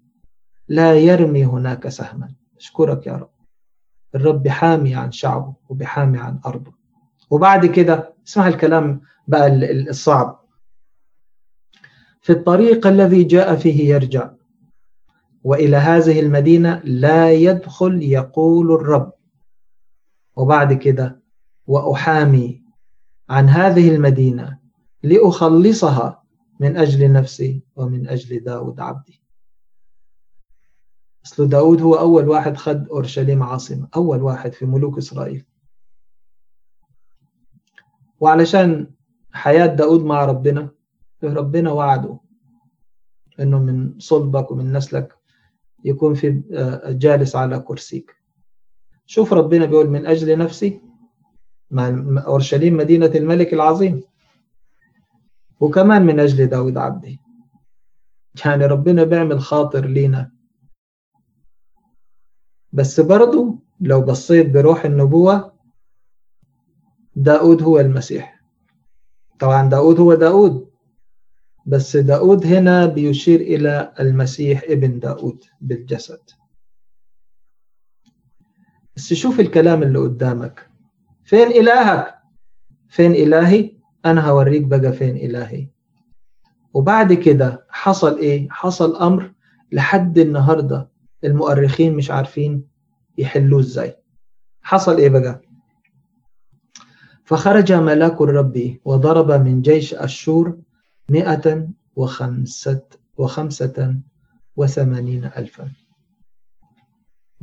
لا يرمي هناك سهما. أشكرك يا رب. الرب بيحامي عن شعبه وبيحامي عن أرضه. وبعد كده اسمع الكلام بقى الصعب. في الطريق الذي جاء فيه يرجع. وإلى هذه المدينة لا يدخل يقول الرب. وبعد كده وأحامي عن هذه المدينة لأخلصها من أجل نفسي ومن أجل داود عبدي. أصل داود هو أول واحد خد أورشليم عاصمة أول واحد في ملوك إسرائيل. وعلشان حياة داود مع ربنا ربنا وعده إنه من صلبك ومن نسلك يكون في جالس على كرسيك. شوف ربنا بيقول من أجل نفسي مع أورشليم مدينة الملك العظيم. وكمان من أجل داود عبدي. يعني ربنا بيعمل خاطر لينا. بس برضو لو بصيت بروح النبوة داود هو المسيح. طبعا داود هو داود. بس داود هنا بيشير إلى المسيح ابن داود بالجسد. بس شوف الكلام اللي قدامك. فين إلهك؟ فين إلهي؟ أنا هوريك بقى فين إلهي. وبعد كده حصل إيه؟ حصل أمر لحد النهارده المؤرخين مش عارفين يحلوه إزاي. حصل إيه بقى؟ فخرج ملاك الرب وضرب من جيش أشور مئة وخمسة, وخمسة وثمانين ألفا.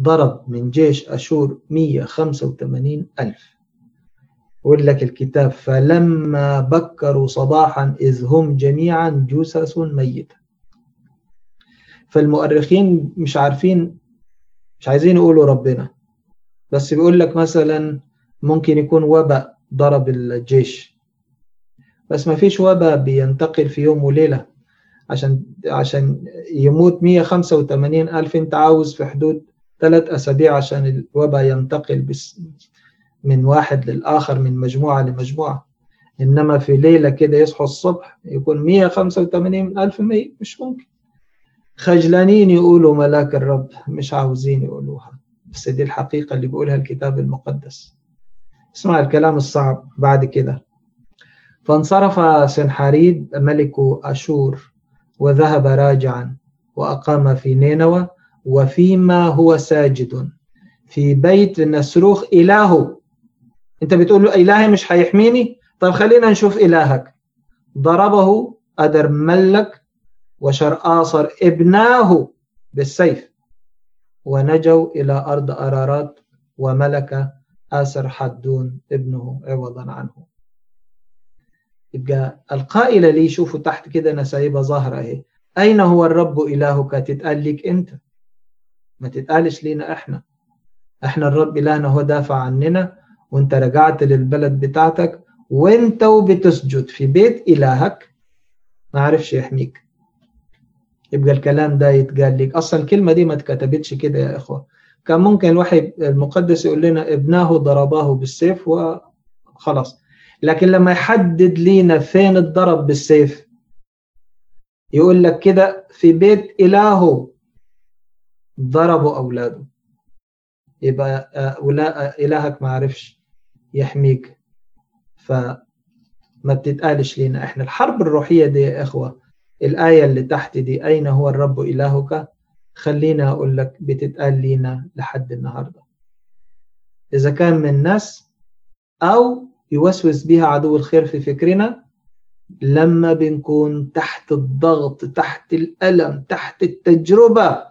ضرب من جيش أشور مية خمسة وثمانين ألف. يقول لك الكتاب فلما بكروا صباحا إذ هم جميعا جثث ميتة. فالمؤرخين مش عارفين مش عايزين يقولوا ربنا. بس بيقول لك مثلا ممكن يكون وباء ضرب الجيش. بس ما فيش وباء بينتقل في يوم وليلة. عشان عشان يموت 185 ألف أنت عاوز في حدود ثلاث أسابيع عشان الوباء ينتقل من واحد للآخر من مجموعة لمجموعة. إنما في ليلة كده يصحوا الصبح يكون 185 ألف ميت مش ممكن. خجلانين يقولوا ملاك الرب مش عاوزين يقولوها. بس دي الحقيقة اللي بيقولها الكتاب المقدس. اسمع الكلام الصعب بعد كده. فانصرف سنحاريب ملك أشور وذهب راجعا وأقام في نينوى وفيما هو ساجد. في بيت النسروخ إلهه. أنت بتقول له إلهي مش هيحميني؟ طب خلينا نشوف إلهك. ضربه أدر ملك وشرآصر ابناه بالسيف. ونجوا إلى أرض أرارات وملك آسر حدون ابنه عوضا عنه. يبقى القائلة لي شوفوا تحت كده أنا سايبة ظاهرة أهي. أين هو الرب إلهك؟ تتقال لك أنت. ما تتقالش لينا إحنا. إحنا الرب إلهنا هو دافع عننا. وأنت رجعت للبلد بتاعتك وأنت وبتسجد في بيت إلهك ما عرفش يحميك. يبقى الكلام ده يتقال لك أصلا الكلمة دي ما اتكتبتش كده يا إخوة. كان ممكن الوحي المقدس يقول لنا ابناه ضرباه بالسيف وخلاص. لكن لما يحدد لينا فين الضرب بالسيف يقول لك كده في بيت إلهه ضربوا أولاده. يبقى ولا إلهك ما عرفش. يحميك. فما بتتقالش لينا إحنا. الحرب الروحية دي يا إخوة الآية اللي تحت دي أين هو الرب إلهك؟ خلينا أقول لك بتتقال لينا لحد النهاردة. إذا كان من ناس أو يوسوس بها عدو الخير في فكرنا لما بنكون تحت الضغط تحت الألم تحت التجربة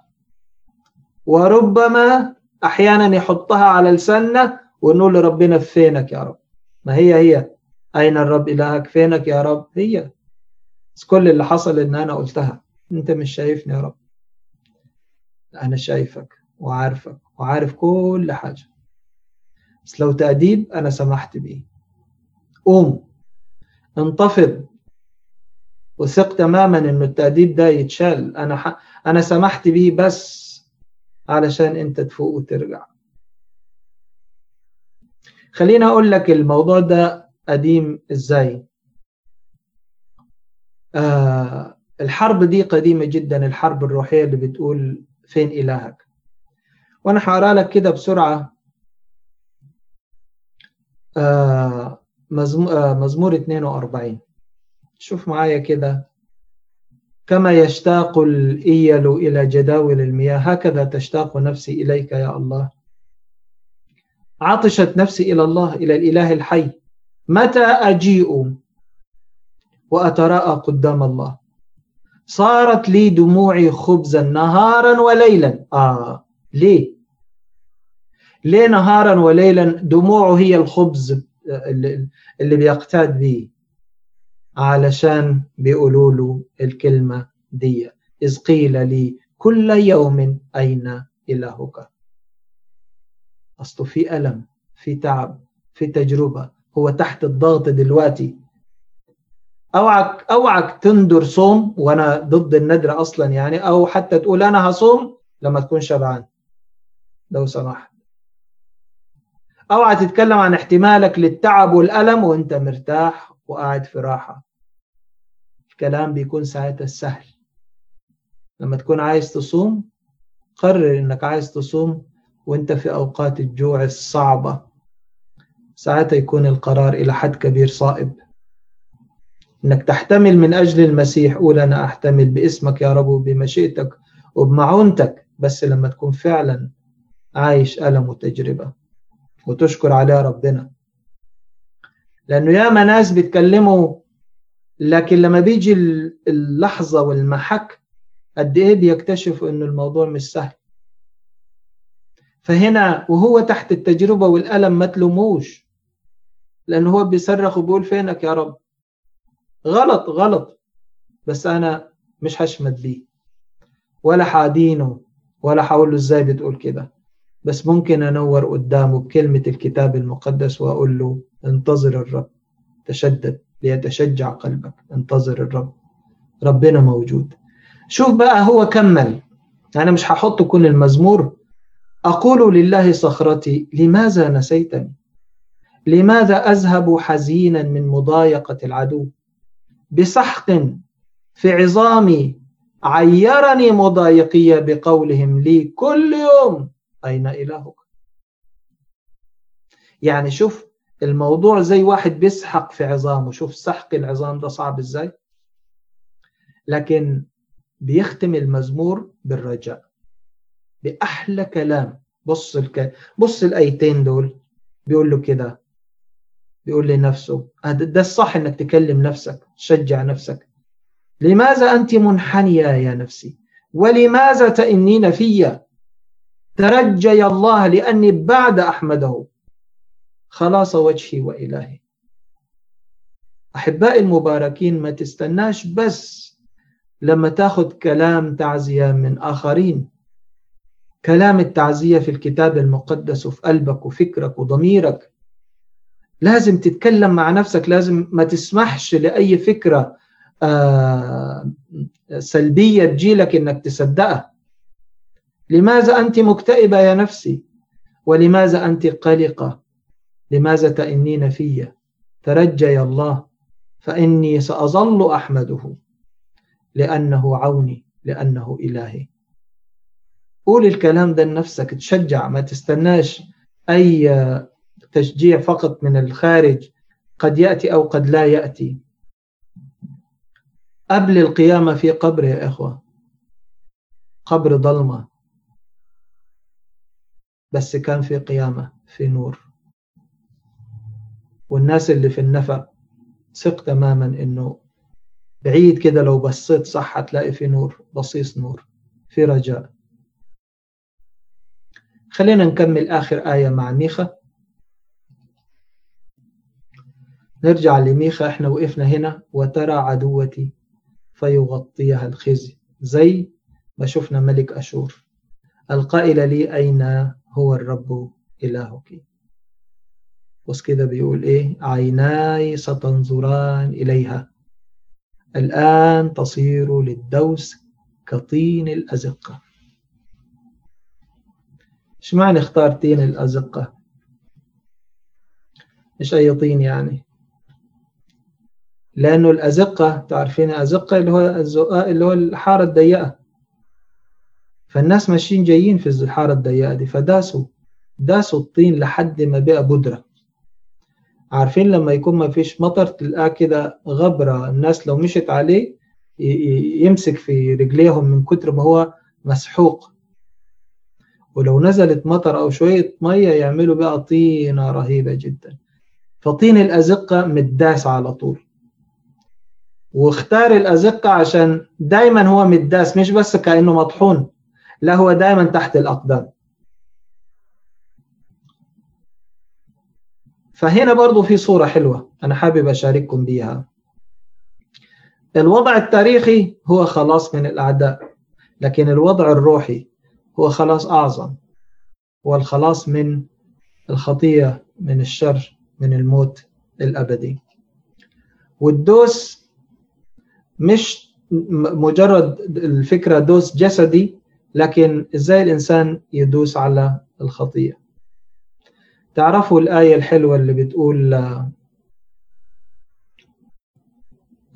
وربما أحيانا يحطها على لساننا ونقول لربنا فينك يا رب؟ ما هي هي؟ أين الرب إلهك؟ فينك يا رب؟ هي. بس كل اللي حصل إن أنا قلتها. أنت مش شايفني يا رب. أنا شايفك وعارفك وعارف كل حاجة. بس لو تأديب أنا سمحت بيه. قوم. انتفض. وثق تماما إنه التأديب ده يتشال. أنا ح... أنا سمحت بيه بس علشان أنت تفوق وترجع. خليني أقول لك الموضوع ده قديم إزاي. آه الحرب دي قديمة جدا الحرب الروحية اللي بتقول فين إلهك. وأنا هقرأ لك كده بسرعة. آه مزمور 42 شوف معايا كده. كما يشتاق الإيل إلى جداول المياه هكذا تشتاق نفسي إليك يا الله. عطشت نفسي إلى الله إلى الإله الحي. متى أجيء وأتراءى قدام الله؟ صارت لي دموعي خبزا نهارا وليلا. آه ليه؟ ليه نهارا وليلا؟ دموعه هي الخبز اللي بيقتاد به. علشان بيقولوا له الكلمة دي. إذ قيل لي كل يوم أين إلهك؟ أصله في ألم في تعب في تجربة. هو تحت الضغط دلوقتي. أوعك أوعك تندر صوم وأنا ضد الندر أصلا يعني أو حتى تقول أنا هصوم لما تكون شبعان. لو سمحت. أوعى تتكلم عن احتمالك للتعب والألم وأنت مرتاح وقاعد في راحة. الكلام بيكون ساعتها سهل لما تكون عايز تصوم قرر إنك عايز تصوم وانت في أوقات الجوع الصعبة ساعتها يكون القرار إلى حد كبير صائب. إنك تحتمل من أجل المسيح قول أنا أحتمل باسمك يا رب وبمشيئتك وبمعونتك بس لما تكون فعلا عايش ألم وتجربة. وتشكر عليها ربنا. لأنه ياما ناس بيتكلموا لكن لما بيجي اللحظة والمحك قد إيه بيكتشفوا إنه الموضوع مش سهل. فهنا وهو تحت التجربة والألم ما تلوموش. لأنه هو بيصرخ وبيقول فينك يا رب؟ غلط غلط. بس أنا مش هشمت بيه. ولا حادينه ولا هقول له إزاي بتقول كده. بس ممكن أنور قدامه بكلمة الكتاب المقدس وأقول له انتظر الرب. تشدد ليتشجع قلبك. انتظر الرب. ربنا موجود. شوف بقى هو كمل. أنا مش هحط كل المزمور. أقول لله صخرتي لماذا نسيتني؟ لماذا أذهب حزينا من مضايقة العدو؟ بسحق في عظامي عيرني مضايقية بقولهم لي كل يوم أين إلهك؟ يعني شوف الموضوع زي واحد بيسحق في عظامه شوف سحق العظام ده صعب إزاي؟ لكن بيختم المزمور بالرجاء. بأحلى كلام. بص الك... بص الآيتين دول. بيقول له كده. بيقول لنفسه. ده الصح إنك تكلم نفسك تشجع نفسك. لماذا أنت منحنية يا نفسي؟ ولماذا تئنين في؟ ترجي الله لأني بعد أحمده. خلاص وجهي وإلهي. أحبائي المباركين ما تستناش بس لما تاخذ كلام تعزية من آخرين. كلام التعزية في الكتاب المقدس وفي قلبك وفكرك وضميرك. لازم تتكلم مع نفسك لازم ما تسمحش لأي فكرة آه، سلبية تجيلك إنك تصدقها. لماذا أنت مكتئبة يا نفسي؟ ولماذا أنت قلقة؟ لماذا تئنين في؟ ترجي الله فإني سأظل أحمده لأنه عوني لأنه إلهي. قول الكلام ده لنفسك تشجع ما تستناش أي تشجيع فقط من الخارج قد يأتي أو قد لا يأتي. قبل القيامة في قبر يا إخوة. قبر ظلمة. بس كان في قيامة في نور. والناس اللي في النفق ثق تماما إنه بعيد كده لو بصيت صح هتلاقي في نور بصيص نور في رجاء. خلينا نكمل آخر آية مع ميخا. نرجع لميخا إحنا وقفنا هنا وترى عدوتي فيغطيها الخزي. زي ما شفنا ملك أشور. القائل لي أين هو الرب إلهك؟ بص كده بيقول إيه؟ عيناي ستنظران إليها. الآن تصير للدوس كطين الأزقة. إيش معنى اختار طين الأزقة؟ مش أي طين يعني؟ لأنه الأزقة تعرفين الأزقة اللي هو الزقاق اللي هو الحارة الضيقة. فالناس ماشيين جايين في الحارة الضيقة دي فداسوا داسوا الطين لحد ما بقى بودرة. عارفين لما يكون ما فيش مطر تلقاه كده غبرة. الناس لو مشت عليه يمسك في رجليهم من كتر ما هو مسحوق. ولو نزلت مطر أو شوية مية يعملوا بقى طينة رهيبة جدا. فطين الأزقة متداس على طول. واختار الأزقة عشان دايما هو متداس مش بس كأنه مطحون لا هو دايما تحت الأقدام. فهنا برضو في صورة حلوة أنا حابب أشارككم بيها. الوضع التاريخي هو خلاص من الأعداء لكن الوضع الروحي هو خلاص أعظم. هو الخلاص من الخطية من الشر من الموت الأبدي. والدوس مش مجرد الفكرة دوس جسدي لكن إزاي الإنسان يدوس على الخطية تعرفوا الآية الحلوة اللي بتقول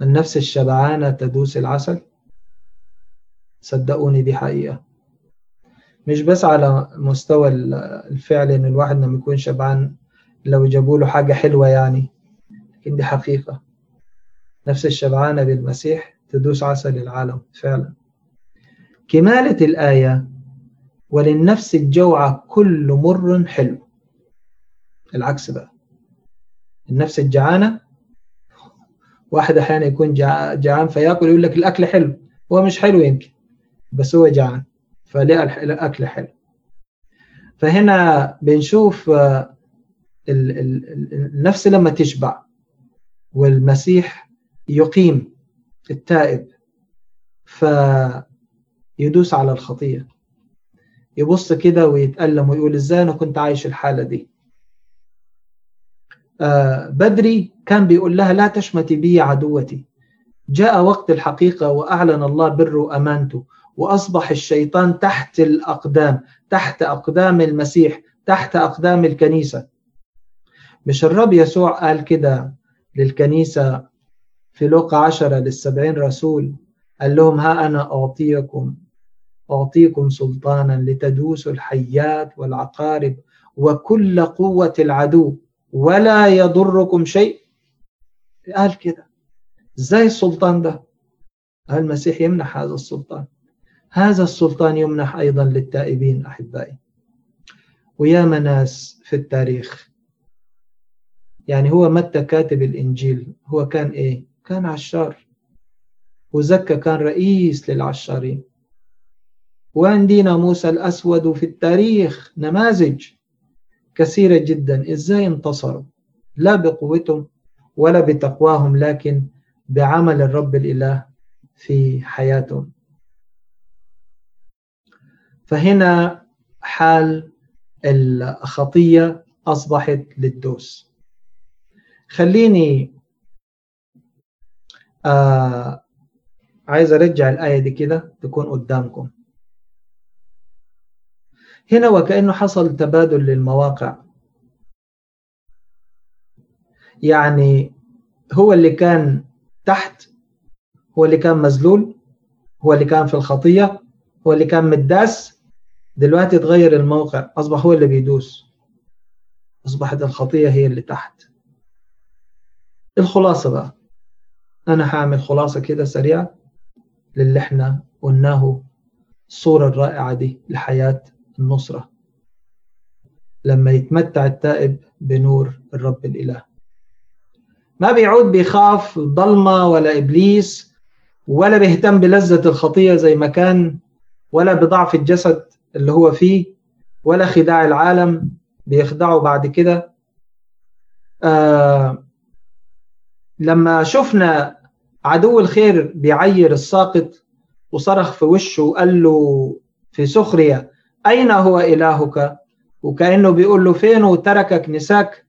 النفس الشبعانة تدوس العسل؟ صدقوني دي حقيقة. مش بس على مستوى الفعل إن الواحد لما يكون شبعان لو جابوا له حاجة حلوة يعني لكن دي حقيقة. نفس الشبعانة بالمسيح تدوس عسل العالم فعلا. كمالة الآية وللنفس الجوعة كل مر حلو. العكس بقى. النفس الجعانة واحد أحيانا يكون جعان فيأكل يقول لك الأكل حلو. هو مش حلو يمكن بس هو جعان. فليه الأكل حلو. فهنا بنشوف آه، النفس لما تشبع والمسيح يقيم التائب فيدوس على الخطية يبص كده ويتألم ويقول إزاي أنا كنت عايش الحالة دي؟ آه بدري كان بيقول لها لا تشمتي بي عدوتي. جاء وقت الحقيقة وأعلن الله بره وأمانته وأصبح الشيطان تحت الأقدام تحت أقدام المسيح تحت أقدام الكنيسة. مش الرب يسوع قال كده للكنيسة في لوقا عشرة للسبعين رسول؟ قال لهم ها أنا أعطيكم أعطيكم سلطانا لتدوسوا الحيات والعقارب وكل قوة العدو ولا يضركم شيء. قال كده. إزاي السلطان ده؟ المسيح يمنح هذا السلطان؟ هذا السلطان يمنح أيضا للتائبين أحبائي. ويا ناس في التاريخ. يعني هو متى كاتب الإنجيل؟ هو كان إيه؟ كان عشار. وزكى كان رئيس للعشارين. وعندنا موسى الأسود في التاريخ نماذج كثيرة جدا. إزاي انتصروا؟ لا بقوتهم ولا بتقواهم لكن بعمل الرب الإله في حياتهم. فهنا حال الخطية أصبحت للدوس. خليني آه عايز أرجع الآية دي كده تكون قدامكم. هنا وكأنه حصل تبادل للمواقع. يعني هو اللي كان تحت هو اللي كان مذلول هو اللي كان في الخطية هو اللي كان متداس دلوقتي تغير الموقع أصبح هو اللي بيدوس. أصبحت الخطية هي اللي تحت. الخلاصة بقى. أنا هعمل خلاصة كده سريعة للي إحنا قلناه الصورة الرائعة دي لحياة النصرة. لما يتمتع التائب بنور الرب الإله. ما بيعود بيخاف ضلمة ولا إبليس ولا بيهتم بلذة الخطية زي ما كان ولا بضعف الجسد اللي هو فيه ولا خداع العالم بيخدعه بعد كده. آه لما شفنا عدو الخير بيعير الساقط وصرخ في وشه وقال له في سخرية أين هو إلهك؟ وكأنه بيقول له فين؟ وتركك نساك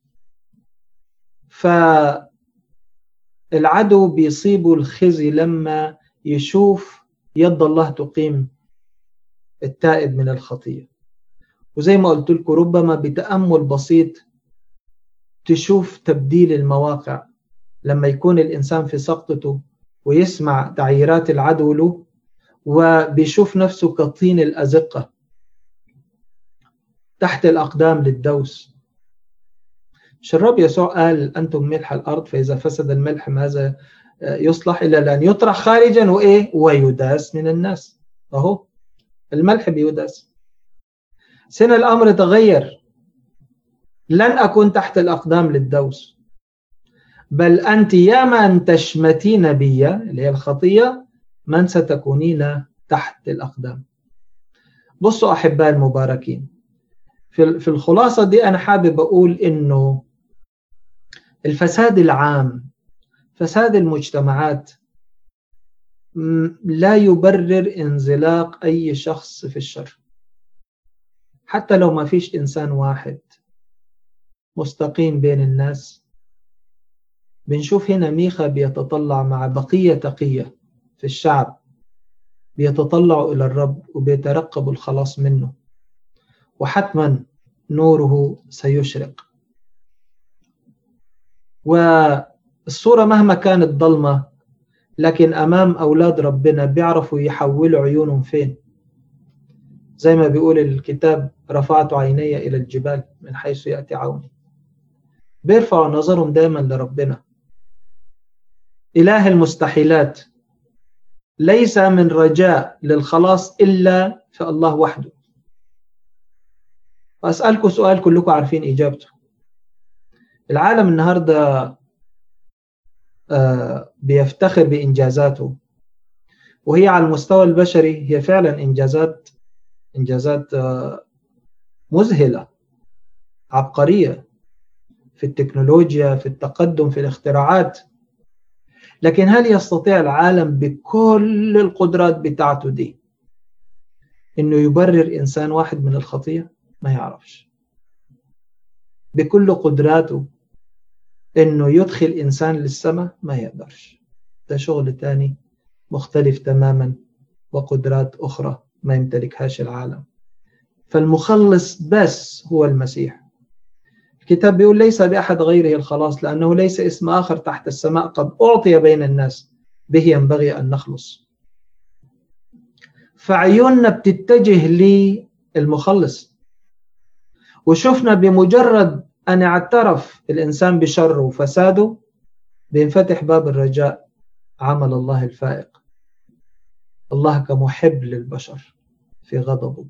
فالعدو بيصيبه الخزي لما يشوف يد الله تقيم. التائب من الخطية وزي ما قلت لكم ربما بتأمل بسيط تشوف تبديل المواقع. لما يكون الإنسان في سقطته ويسمع تعييرات العدو له وبيشوف نفسه كطين الأزقة تحت الأقدام للدوس. مش الرب يسوع قال أنتم ملح الأرض فإذا فسد الملح ماذا يصلح إلا أن يطرح خارجا وإيه؟ ويداس من الناس. أهو. الملح بيداس سن الأمر تغير. لن أكون تحت الأقدام للدوس. بل أنت يا من تشمتين بي اللي هي الخطية من ستكونين تحت الأقدام. بصوا أحباء المباركين في الخلاصة دي أنا حابب أقول إنه الفساد العام فساد المجتمعات لا يبرر انزلاق أي شخص في الشر. حتى لو ما فيش إنسان واحد مستقيم بين الناس بنشوف هنا ميخا بيتطلع مع بقية تقية في الشعب بيتطلعوا إلى الرب وبيترقبوا الخلاص منه. وحتما نوره سيشرق. والصورة مهما كانت ضلمة لكن أمام أولاد ربنا بيعرفوا يحولوا عيونهم فين؟ زي ما بيقول الكتاب رفعت عيني إلى الجبال من حيث يأتي عوني. بيرفعوا نظرهم دايما لربنا. إله المستحيلات. ليس من رجاء للخلاص إلا في الله وحده. وأسألكم سؤال كلكم عارفين إجابته. العالم النهاردة آه، بيفتخر بإنجازاته. وهي على المستوى البشري هي فعلا إنجازات إنجازات آه، مذهلة عبقرية في التكنولوجيا في التقدم في الاختراعات. لكن هل يستطيع العالم بكل القدرات بتاعته دي إنه يبرر إنسان واحد من الخطية؟ ما يعرفش. بكل قدراته إنه يدخل إنسان للسماء ما يقدرش. ده شغل تاني مختلف تماما وقدرات أخرى ما يمتلكهاش العالم. فالمخلص بس هو المسيح. الكتاب بيقول ليس بأحد غيره الخلاص لأنه ليس اسم آخر تحت السماء قد أعطي بين الناس. به ينبغي أن نخلص. فعيوننا بتتجه للمخلص. وشفنا بمجرد أن اعترف الإنسان بشره وفساده بينفتح باب الرجاء عمل الله الفائق. الله كمحب للبشر في غضبه.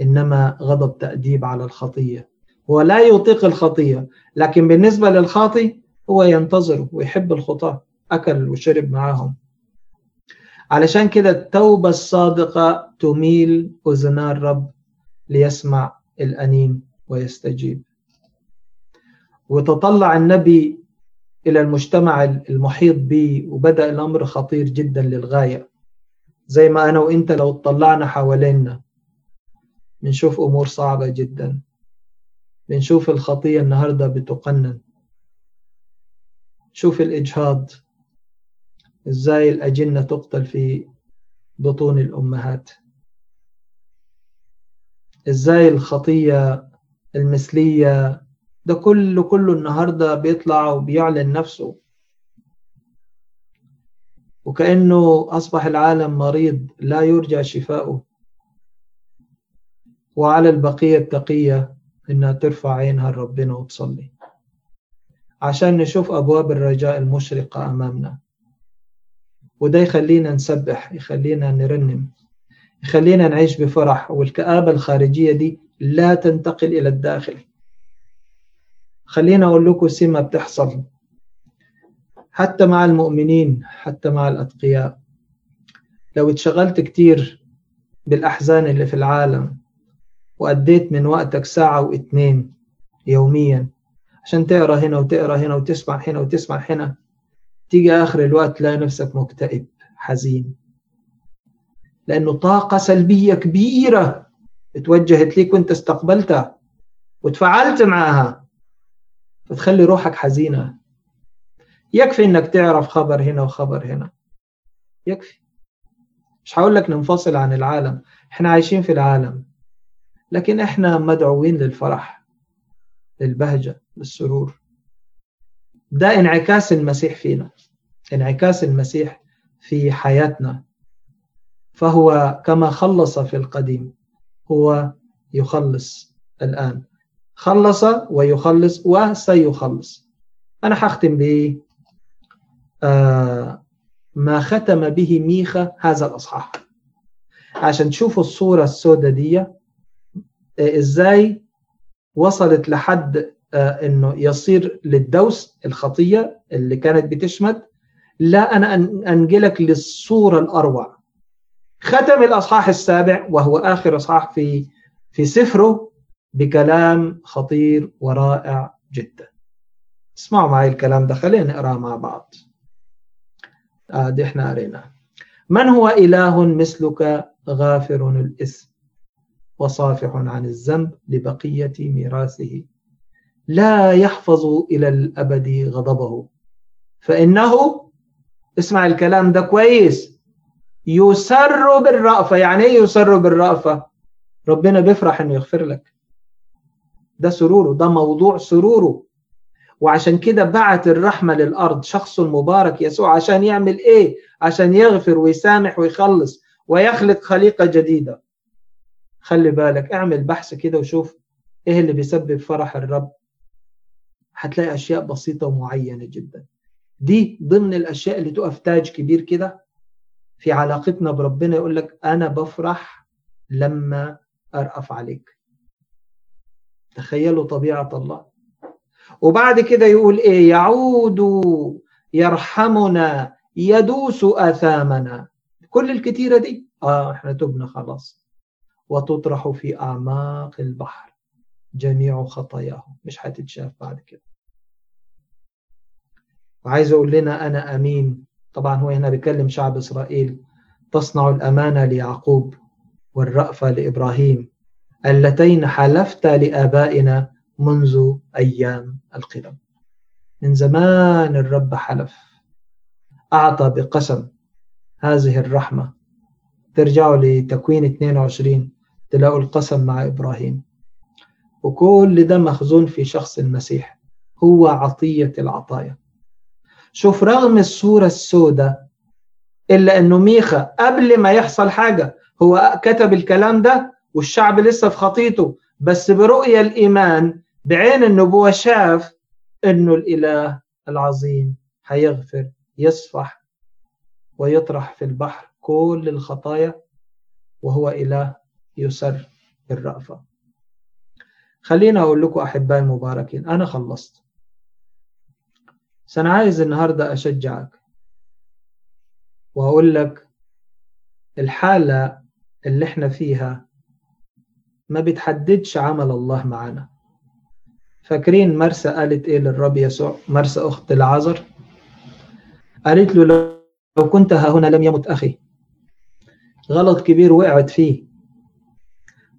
إنما غضب تأديب على الخطية. هو لا يطيق الخطية لكن بالنسبة للخاطي هو ينتظر ويحب الخطاة. أكل وشرب معاهم. علشان كده التوبة الصادقة تميل أذنا الرب ليسمع الأنين ويستجيب. وتطلع النبي إلى المجتمع المحيط به وبدأ الأمر خطير جدا للغاية. زي ما أنا وإنت لو اطلعنا حوالينا بنشوف أمور صعبة جدا. بنشوف الخطية النهاردة بتقنن. شوف الإجهاض إزاي الأجنة تقتل في بطون الأمهات. إزاي الخطية المثلية ده كله كله النهاردة بيطلع وبيعلن نفسه. وكأنه أصبح العالم مريض لا يرجى شفاؤه. وعلى البقية التقية إنها ترفع عينها لربنا وتصلي. عشان نشوف أبواب الرجاء المشرقة أمامنا. وده يخلينا نسبح يخلينا نرنم. يخلينا نعيش بفرح. والكآبة الخارجية دي لا تنتقل إلى الداخل. خلينا أقول لكم سمة بتحصل حتى مع المؤمنين حتى مع الأتقياء. لو اتشغلت كتير بالأحزان اللي في العالم وأديت من وقتك ساعة واثنين يوميا عشان تقرأ هنا وتقرأ هنا وتسمع هنا وتسمع هنا تيجي آخر الوقت تلاقي نفسك مكتئب حزين. لأنه طاقة سلبية كبيرة اتوجهت ليك وانت استقبلتها وتفاعلت معها. فتخلي روحك حزينة. يكفي إنك تعرف خبر هنا وخبر هنا. يكفي. مش هقول لك ننفصل عن العالم. إحنا عايشين في العالم. لكن إحنا مدعوين للفرح للبهجة للسرور. ده انعكاس المسيح فينا. انعكاس المسيح في حياتنا. فهو كما خلص في القديم هو يخلص الآن. خلص ويخلص وسيخلص. أنا حختم ب آه ما ختم به ميخا هذا الأصحاح. عشان تشوفوا الصورة السوداء دي إزاي وصلت لحد إنه يصير للدوس الخطية اللي كانت بتشمت. لا أنا أنقلك للصورة الأروع. ختم الأصحاح السابع وهو آخر أصحاح في في سفره. بكلام خطير ورائع جدا. اسمعوا معي الكلام ده خلينا نقراه مع بعض. آه إحنا قريناه من هو إله مثلك غافر الإثم وصافح عن الذنب لبقية ميراثه؟ لا يحفظ إلى الأبد غضبه. فإنه اسمع الكلام ده كويس يسر بالرأفة. يعني إيه يسر بالرأفة؟ ربنا بيفرح إنه يغفر لك. ده سروره ده موضوع سروره. وعشان كده بعت الرحمة للأرض شخص مبارك يسوع عشان يعمل إيه؟ عشان يغفر ويسامح ويخلص ويخلق خليقة جديدة. خلي بالك اعمل بحث كده وشوف إيه اللي بيسبب فرح الرب. هتلاقي أشياء بسيطة ومعينة جدا. دي ضمن الأشياء اللي تقف تاج كبير كده في علاقتنا بربنا يقول لك أنا بفرح لما أرأف عليك. تخيلوا طبيعة الله. وبعد كده يقول إيه؟ يعود يرحمنا يدوس أثامنا. كل الكتيرة دي؟ آه إحنا تبنا خلاص. وتطرح في أعماق البحر. جميع خطاياهم. مش هتتشاف بعد كده. وعايز أقول لنا أنا أمين. طبعا هو هنا بيكلم شعب إسرائيل. تصنع الأمانة ليعقوب والرأفة لإبراهيم. اللتين حلفت لآبائنا منذ أيام القدم. من زمان الرب حلف. أعطى بقسم هذه الرحمة. ترجعوا لتكوين 22 تلاقوا القسم مع إبراهيم. وكل ده مخزون في شخص المسيح هو عطية العطايا. شوف رغم الصورة السوداء إلا أنه ميخا قبل ما يحصل حاجة هو كتب الكلام ده والشعب لسه في خطيته بس برؤية الإيمان بعين النبوة شاف أنه الإله العظيم هيغفر يصفح ويطرح في البحر كل الخطايا وهو إله يسر بالرأفة خلينا أقول لكم أحبائي المباركين أنا خلصت. أنا عايز النهاردة أشجعك وأقول لك الحالة اللي إحنا فيها ما بتحددش عمل الله معنا فاكرين مرسى قالت إيه للرب يسوع؟ مرسى أخت العذر قالت له لو كنت ها هنا لم يمت أخي. غلط كبير وقعت فيه.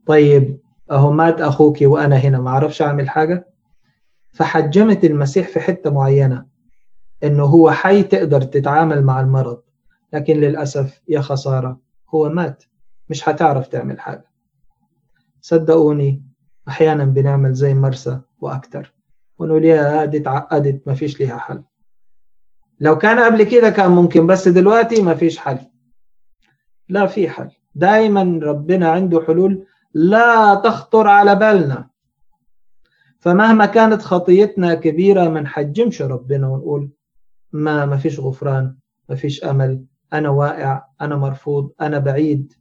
طيب أهو مات أخوك وأنا هنا ما أعرفش أعمل حاجة؟ فحجمت المسيح في حتة معينة إنه هو حي تقدر تتعامل مع المرض لكن للأسف يا خسارة هو مات مش هتعرف تعمل حاجة. صدقوني أحيانا بنعمل زي مرسى وأكتر. ونقول يا هذه اتعقدت ما فيش ليها حل. لو كان قبل كده كان ممكن بس دلوقتي ما فيش حل. لا في حل. دايما ربنا عنده حلول لا تخطر على بالنا. فمهما كانت خطيتنا كبيرة ما نحجمش ربنا ونقول ما ما فيش غفران ما فيش أمل. أنا واقع أنا مرفوض أنا بعيد.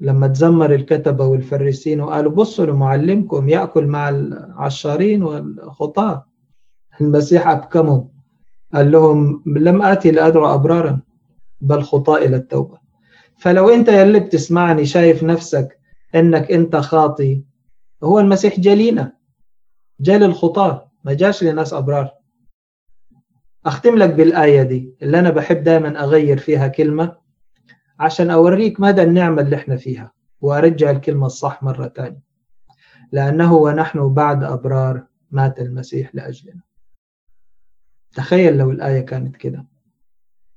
لما تزمر الكتبة والفريسين وقالوا بصوا لمعلمكم يأكل مع العشارين والخطاة. المسيح أبكمهم. قال لهم لم آتي لأدعو أبرارا بل خطاة إلى التوبة فلو أنت يلي بتسمعني شايف نفسك أنك أنت خاطي هو المسيح جالينا جال الخطاة ما جاش لناس أبرار. أختم لك بالآية دي اللي أنا بحب دائما أغير فيها كلمة. عشان أوريك مدى النعمة اللي إحنا فيها وأرجع الكلمة الصح مرة تانية. لأنه ونحن بعد أبرار مات المسيح لأجلنا. تخيل لو الآية كانت كده.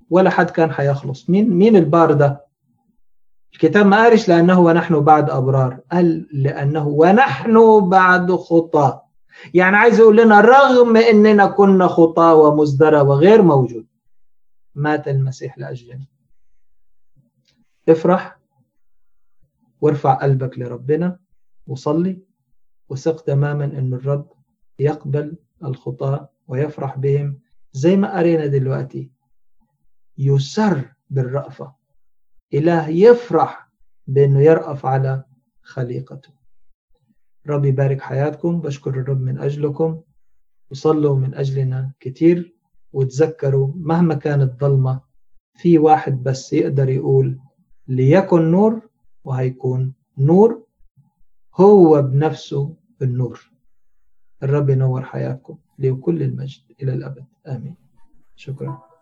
ولا حد كان حيخلص. مين مين البار ده؟ الكتاب ما قالش لأنه ونحن بعد أبرار. قال لأنه ونحن بعد خطاة يعني عايز يقول لنا رغم إننا كنا خطاة ومزدرى وغير موجود مات المسيح لأجلنا. افرح وارفع قلبك لربنا وصلي وثق تماما إن الرب يقبل الخطاة ويفرح بهم. زي ما قرينا دلوقتي يسر بالرأفة. إله يفرح بأنه يرأف على خليقته. رب يبارك حياتكم. بشكر الرب من أجلكم. وصلوا من أجلنا كتير. وتذكروا مهما كانت ضلمة في واحد بس يقدر يقول ليكن نور وهيكون نور هو بنفسه النور. الرب ينور حياتكم لكل المجد إلى الأبد. آمين. شكرا.